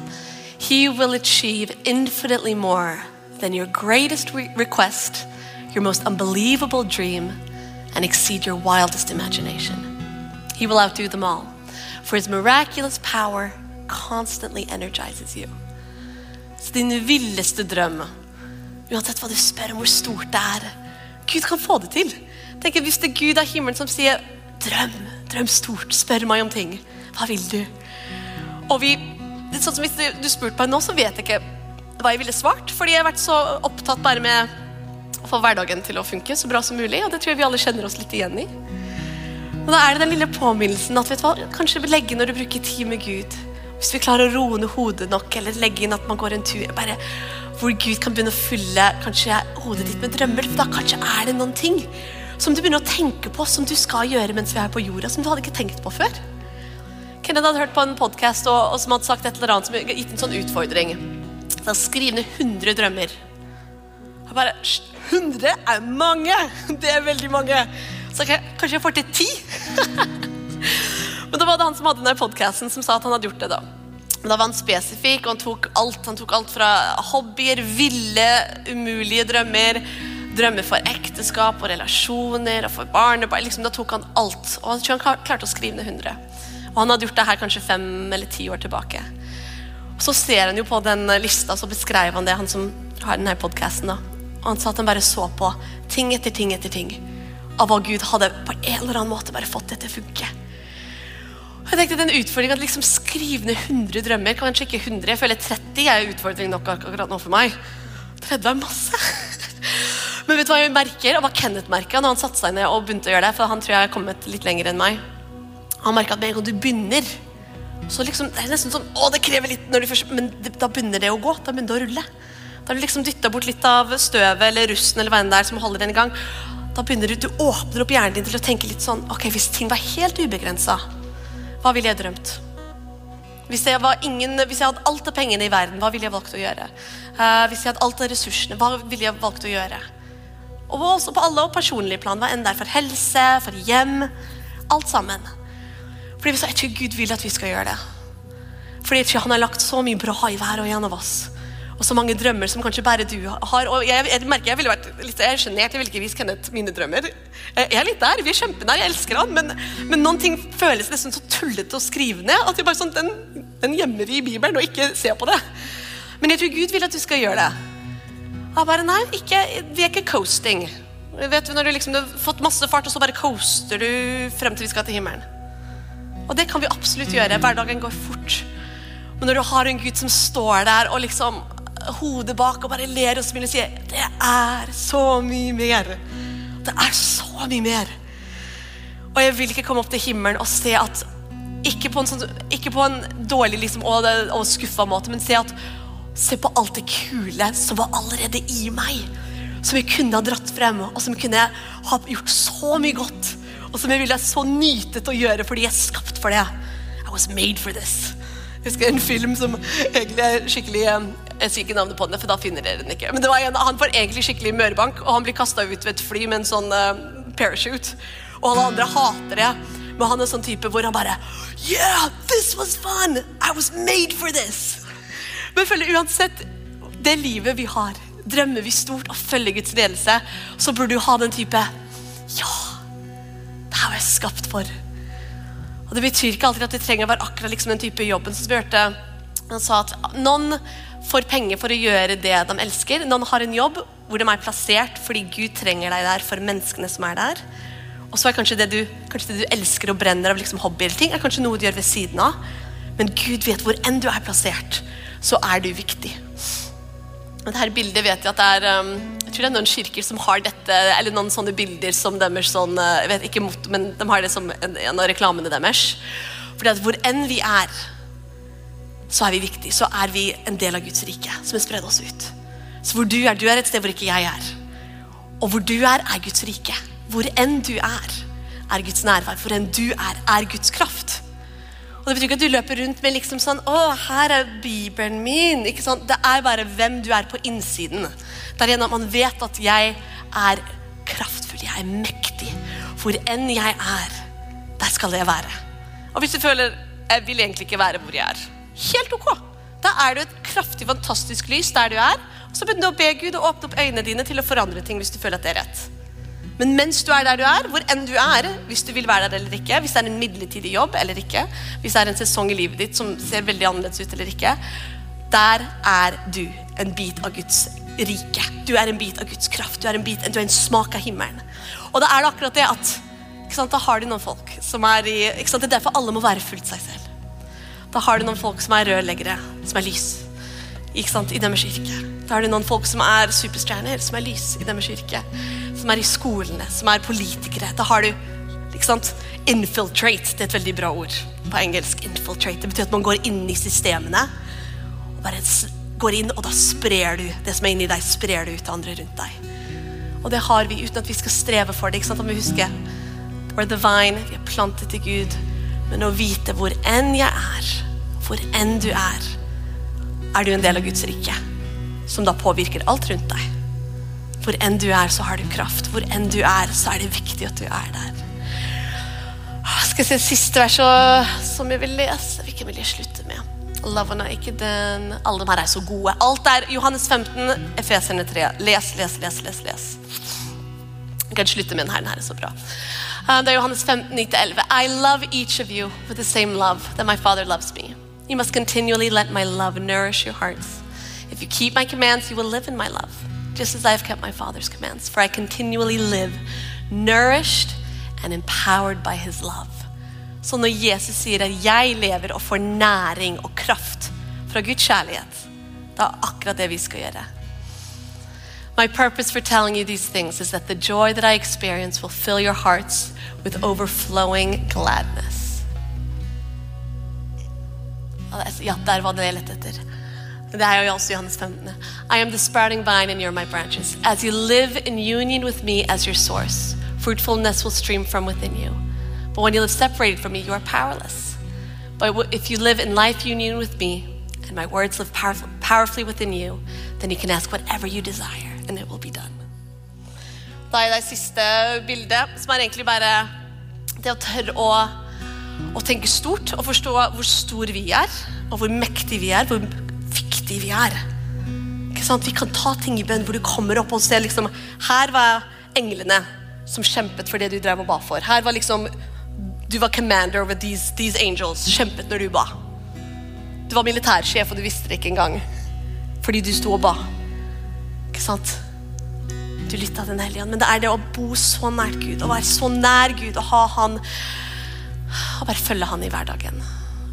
He will achieve infinitely more than your greatest re- request, your most unbelievable dream, and exceed your wildest imagination. He will outdo them all, for his miraculous power constantly energizes you. Så din villeste drøm, uansett hva du spør om hvor stort det er, Gud kan få det til. Tenk, Hvis det er Gud av himmelen som sier 'drøm, drøm stort, spør meg om ting', hva vil du? Og vi, det er sånn som Hvis du, du spurte meg nå, så vet jeg ikke hva jeg ville svart. Fordi jeg har vært så opptatt bare med å få hverdagen til å funke så bra som mulig. Og det tror jeg vi alle kjenner oss litt igjen i. Og da er det den lille påminnelsen at vet du hva, kanskje legge når du bruker tid med Gud. Hvis vi klarer å roe ned hodet nok, eller legge inn at man går en tur bare hvor Gud kan begynne å fylle kanskje hodet ditt med drømmer. For da kanskje er det noen ting som du begynner å tenke på, som du skal gjøre mens vi er på jorda, som du hadde ikke tenkt på før. Kenneth hadde hørt på en podkast og, og som hadde sagt et eller annet som hadde gitt en sånn utfordring. Så skriv ned 100 drømmer. Jeg bare 100 er mange! Det er veldig mange. Så kanskje jeg får til 10? Men da var det han som hadde den podkasten, som sa at han hadde gjort det. Da Men da var han spesifikk, og han tok alt. Han tok alt fra hobbyer, ville, umulige drømmer, drømmer for ekteskap og relasjoner og for barnebarn. Liksom, da tok han alt. Og han han klarte å skrive ned 100. Og han hadde gjort det her kanskje fem eller ti år tilbake. Og så ser han jo på den lista, så beskrev han det, han som har denne podkasten. Og han sa at han bare så på ting etter ting etter ting av hva Gud hadde på en eller annen måte bare fått det til å funke. Og jeg tenkte den utfordringen at liksom skrive ned 100 drømmer, kanskje ikke 100, jeg føler 30 er utfordring nok akkurat nå for meg. 30 er masse. Men vet du hva jeg merker, og hva Kenneth merka når han satte seg ned og begynte å gjøre det? For han tror jeg har kommet litt lenger enn meg. Han merka at med en gang du begynner, så liksom, det er nesten sånn Å, det krever litt når du først Men da begynner det å gå. Da begynner det å rulle. Da har du liksom dytta bort litt av støvet eller russen eller hva enn det er som holder den i gang. Da begynner du, du åpner opp hjernen din til å tenke litt sånn Ok, hvis ting var helt ubegrensa, hva ville jeg drømt? Hvis jeg, ingen, hvis jeg, hadde alt av pengene i verden, hva ville jeg valgt å gjøre? Uh, hvis jeg hadde alt av ressursene, hva ville jeg valgt å gjøre? Og også på alle personlige plan. Hva enn det er for helse, for hjem. Alt sammen. Fordi vi sa, Jeg tror Gud vil at vi skal gjøre det. Fordi jeg tror Han har lagt så mye bra i hver og en av oss. Og så mange drømmer som kanskje bare du har. Og jeg, jeg merker jeg ville vært litt er sjenert. Jeg ville ikke vist Kenneth mine drømmer. Jeg er litt der. Vi er kjempenær. Jeg elsker han. Men, men, noen ting føles nesten så tullete å skrive ned at vi bare sånn, den, den gjemmer vi i Bibelen og ikke ser på det. Men jeg tror Gud vil at du skal gjøre det. Jeg bare, nei, ikke, Vi er ikke coasting. Vet du, når du, liksom, du har fått masse fart, og så bare coaster du frem til vi skal til himmelen. Og det kan vi absolutt gjøre. Hverdagen går fort. Men når du har en Gud som står der og liksom hodet bak og bare ler og smiler og sier Det er så mye mer. Det er så mye mer. Og jeg vil ikke komme opp til himmelen og se at Ikke på en, sånn, ikke på en dårlig liksom, og, og skuffa måte, men se at Se på alt det kule som var allerede i meg. Som jeg kunne ha dratt frem, og som kunne ha gjort så mye godt. Og som jeg ville så nytet å gjøre fordi jeg er skapt for det. I was made for this. Jeg husker en film som egentlig er skikkelig eh, Jeg sier ikke navnet på den, for da finner dere den ikke. Men det var en, Han får egentlig skikkelig mørebank, og han blir kasta ut ved et fly med en sånn uh, parachute. Og alle andre hater det. Men han er sånn type hvor han bare Yeah, this was fun! I was made for this! Men følger uansett det livet vi har, drømmer vi stort og følger Guds ledelse, så burde du ha den type Ja, det her var jeg skapt for. Og Det betyr ikke alltid at det trenger å være akkurat liksom den type jobben. som hørte Han sa at noen får penger for å gjøre det de elsker. Noen har en jobb hvor de er plassert fordi Gud trenger deg der for menneskene som er der. Og så er kanskje det du, kanskje det du elsker og brenner av liksom hobby eller ting, er kanskje noe du gjør ved siden av. Men Gud vet hvor enn du er plassert, så er du viktig. Og dette bildet vet jeg at det er um, jeg tror det er noen kirker som har dette, eller noen sånne bilder som deres sånn, uh, jeg vet ikke mot, men de har det som en, av reklamene deres. At hvor enn vi er, så er vi viktige. Så er vi en del av Guds rike som har spredd oss ut. Så hvor du er, du er et sted hvor ikke jeg er. Og hvor du er, er Guds rike. Hvor enn du er, er Guds nærvær. Hvor enn du er, er Guds kraft. Og Det betyr ikke at du løper rundt med liksom sånn Å, her er bibelen min. Ikke sånn. Det er bare hvem du er på innsiden. Er gjennom at man vet at jeg er kraftfull, jeg er mektig. Hvor enn jeg er, der skal jeg være. Og hvis du føler jeg vil egentlig ikke være hvor jeg er, helt ok. Da er du et kraftig, fantastisk lys der du er. Og så du å be Gud å åpne opp øynene dine til å forandre ting hvis du føler at det er rett. Men mens du er der du er, hvor enn du er, hvis du vil være der eller ikke, hvis det er en midlertidig jobb eller ikke, hvis det er en sesong i livet ditt som ser veldig annerledes ut eller ikke, der er du en bit av Guds rike. Du er en bit av Guds kraft. Du er en, bit, du er en smak av himmelen. Og da er det akkurat det at Da har du noen folk som er i Det er derfor alle må være fullt seg selv. Da har du noen folk som er rørleggere, som er lys ikke sant, i deres yrke. Da har du noen folk som er superstjerner, som er lys i deres yrke. Som er i skolene, som er politikere. Da har du ikke sant, infiltrate. Det er et veldig bra ord på engelsk. infiltrate. Det betyr at man går inn i systemene. og bare går inn, Og da sprer du det som er inni deg, sprer du ut til andre rundt deg. Og det har vi uten at vi skal streve for det. ikke sant, om vi husker We're the vi er plantet til Gud. Men å vite hvor enn jeg er, hvor enn du er, er du en del av Guds rike. Som da påvirker alt rundt deg. Hvor enn du er, så har du kraft. Hvor enn du er, så er det viktig at du er der. Skal jeg se siste vers som jeg vil lese. Hvilken vil jeg slutte med? Er ikke den Alle de her er så gode. Alt er Johannes 15, Efeserne 3. Les, les, les, les. les. Jeg kan slutte med den her. Den her er så bra. Uh, det er Johannes 15, 9-11. I love each of you with the same love that my Father loves me. You must continually let my love nourish your hearts. If you keep my commands, you will live in my love, just as I have kept my Father's commands. For I continually live, nourished and empowered by his love. Så når Jesus sier at 'jeg lever og får næring og kraft fra Guds kjærlighet', det er akkurat det vi skal gjøre. My purpose for telling you these things is that the joy that I experience will fill your hearts with overflowing gladness. Er Johannes 15. I am the sprouting vine and you're my branches. As you live in union with me as your source, fruitfulness will stream from within you. But when you live separated from me, you are powerless. But if you live in life union with me, and my words live powerfully within you, then you can ask whatever you desire, and it will be done. Da er det siste bildet, som er egentlig bare det å tørre å, å tenke stort og forstå hvor stor vi er, og hvor mektige vi er, hvor viktige vi er. Ikke sant? Vi kan ta ting i bønn hvor du kommer opp og ser liksom Her var englene som kjempet for det du drev og ba for. Her var liksom Du var commander over these, these angels. Kjempet når du ba. Du var militærsjef, og du visste det ikke engang. Fordi du sto og ba. Ikke sant? Du lytta til Den hellige ånd. Men det er det å bo så nært Gud, å være så nær Gud, å ha Han Og bare følge Han i hverdagen.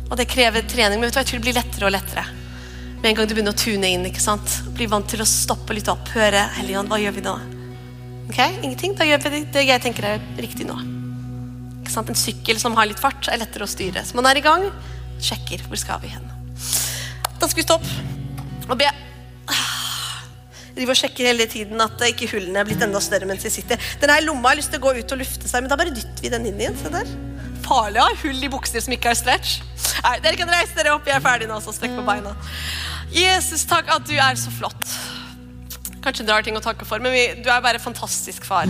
Og det krever trening, men vet du hva, jeg tror det blir lettere og lettere. Med en gang du begynner å tune inn, ikke sant? bli vant til å stoppe litt opp, høre Hellige Ånd, hva gjør vi nå? Ok, Ingenting? Da gjør vi det jeg tenker er riktig nå. Ikke sant? En sykkel som har litt fart, er lettere å styre. Så man er i gang, sjekker hvor skal vi hen. Da skal vi stoppe og be. Driver og sjekker hele tiden at ikke hullene er blitt enda større mens de sitter. Denne lomma har lyst til å gå ut og lufte seg, men da bare dytter vi den inn igjen. Se der. Farlig å ha hull i bukser som ikke er stretch. Nei, dere kan reise dere opp. Jeg er ferdig nå, så strekk på beina. Jesus, takk at du er så flott. Kanskje du har ting å takke for, men vi, du er bare fantastisk far.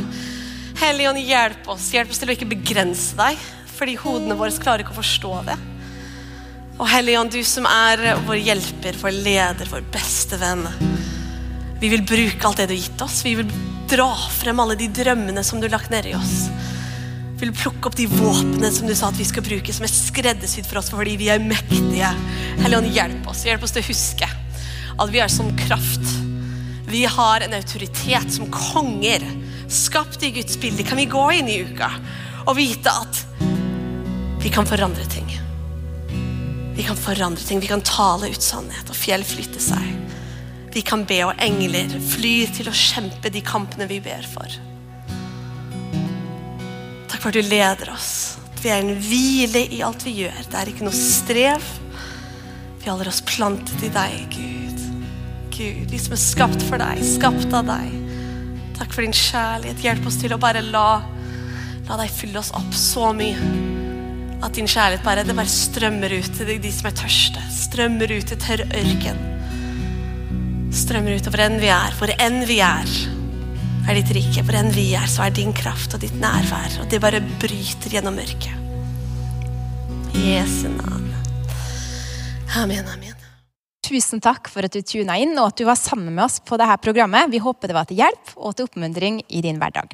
Helligånd, hjelp oss. Hjelp oss til å ikke begrense deg, fordi hodene våre klarer ikke å forstå det. Og Helligånd, du som er vår hjelper, vår leder, vår beste venn. Vi vil bruke alt det du har gitt oss. Vi vil dra frem alle de drømmene som du har lagt nedi oss. Vi vil plukke opp de våpnene som du sa at vi skal bruke, som er skreddersydd for oss fordi vi er mektige. Helligånd, hjelp oss. Hjelp oss til å huske at vi er som kraft. Vi har en autoritet som konger skapt i Guds bilde, kan vi gå inn i uka og vite at vi kan forandre ting. Vi kan forandre ting, vi kan tale ut sannhet, og fjell flytter seg. Vi kan be, og engler flyr til å kjempe de kampene vi ber for. Takk for at du leder oss. At vi er en hvile i alt vi gjør. Det er ikke noe strev. Vi holder oss plantet i deg, Gud. Gud, vi som er skapt for deg, skapt av deg. Takk for din kjærlighet. Hjelp oss til å bare la, la deg fylle oss opp så mye. At din kjærlighet bare, det bare strømmer ut til de, som er tørste. Strømmer ut til tørr ørken. Strømmer ut over enn vi er, hvor enn vi er er ditt rike. Hvor enn vi er, så er din kraft og ditt nærvær. Og det bare bryter gjennom mørket. Jesu navn. Amen, amen.
Tusen takk for at du tuna inn og at du var sammen med oss på dette programmet. Vi håper det var til hjelp og til oppmuntring i din hverdag.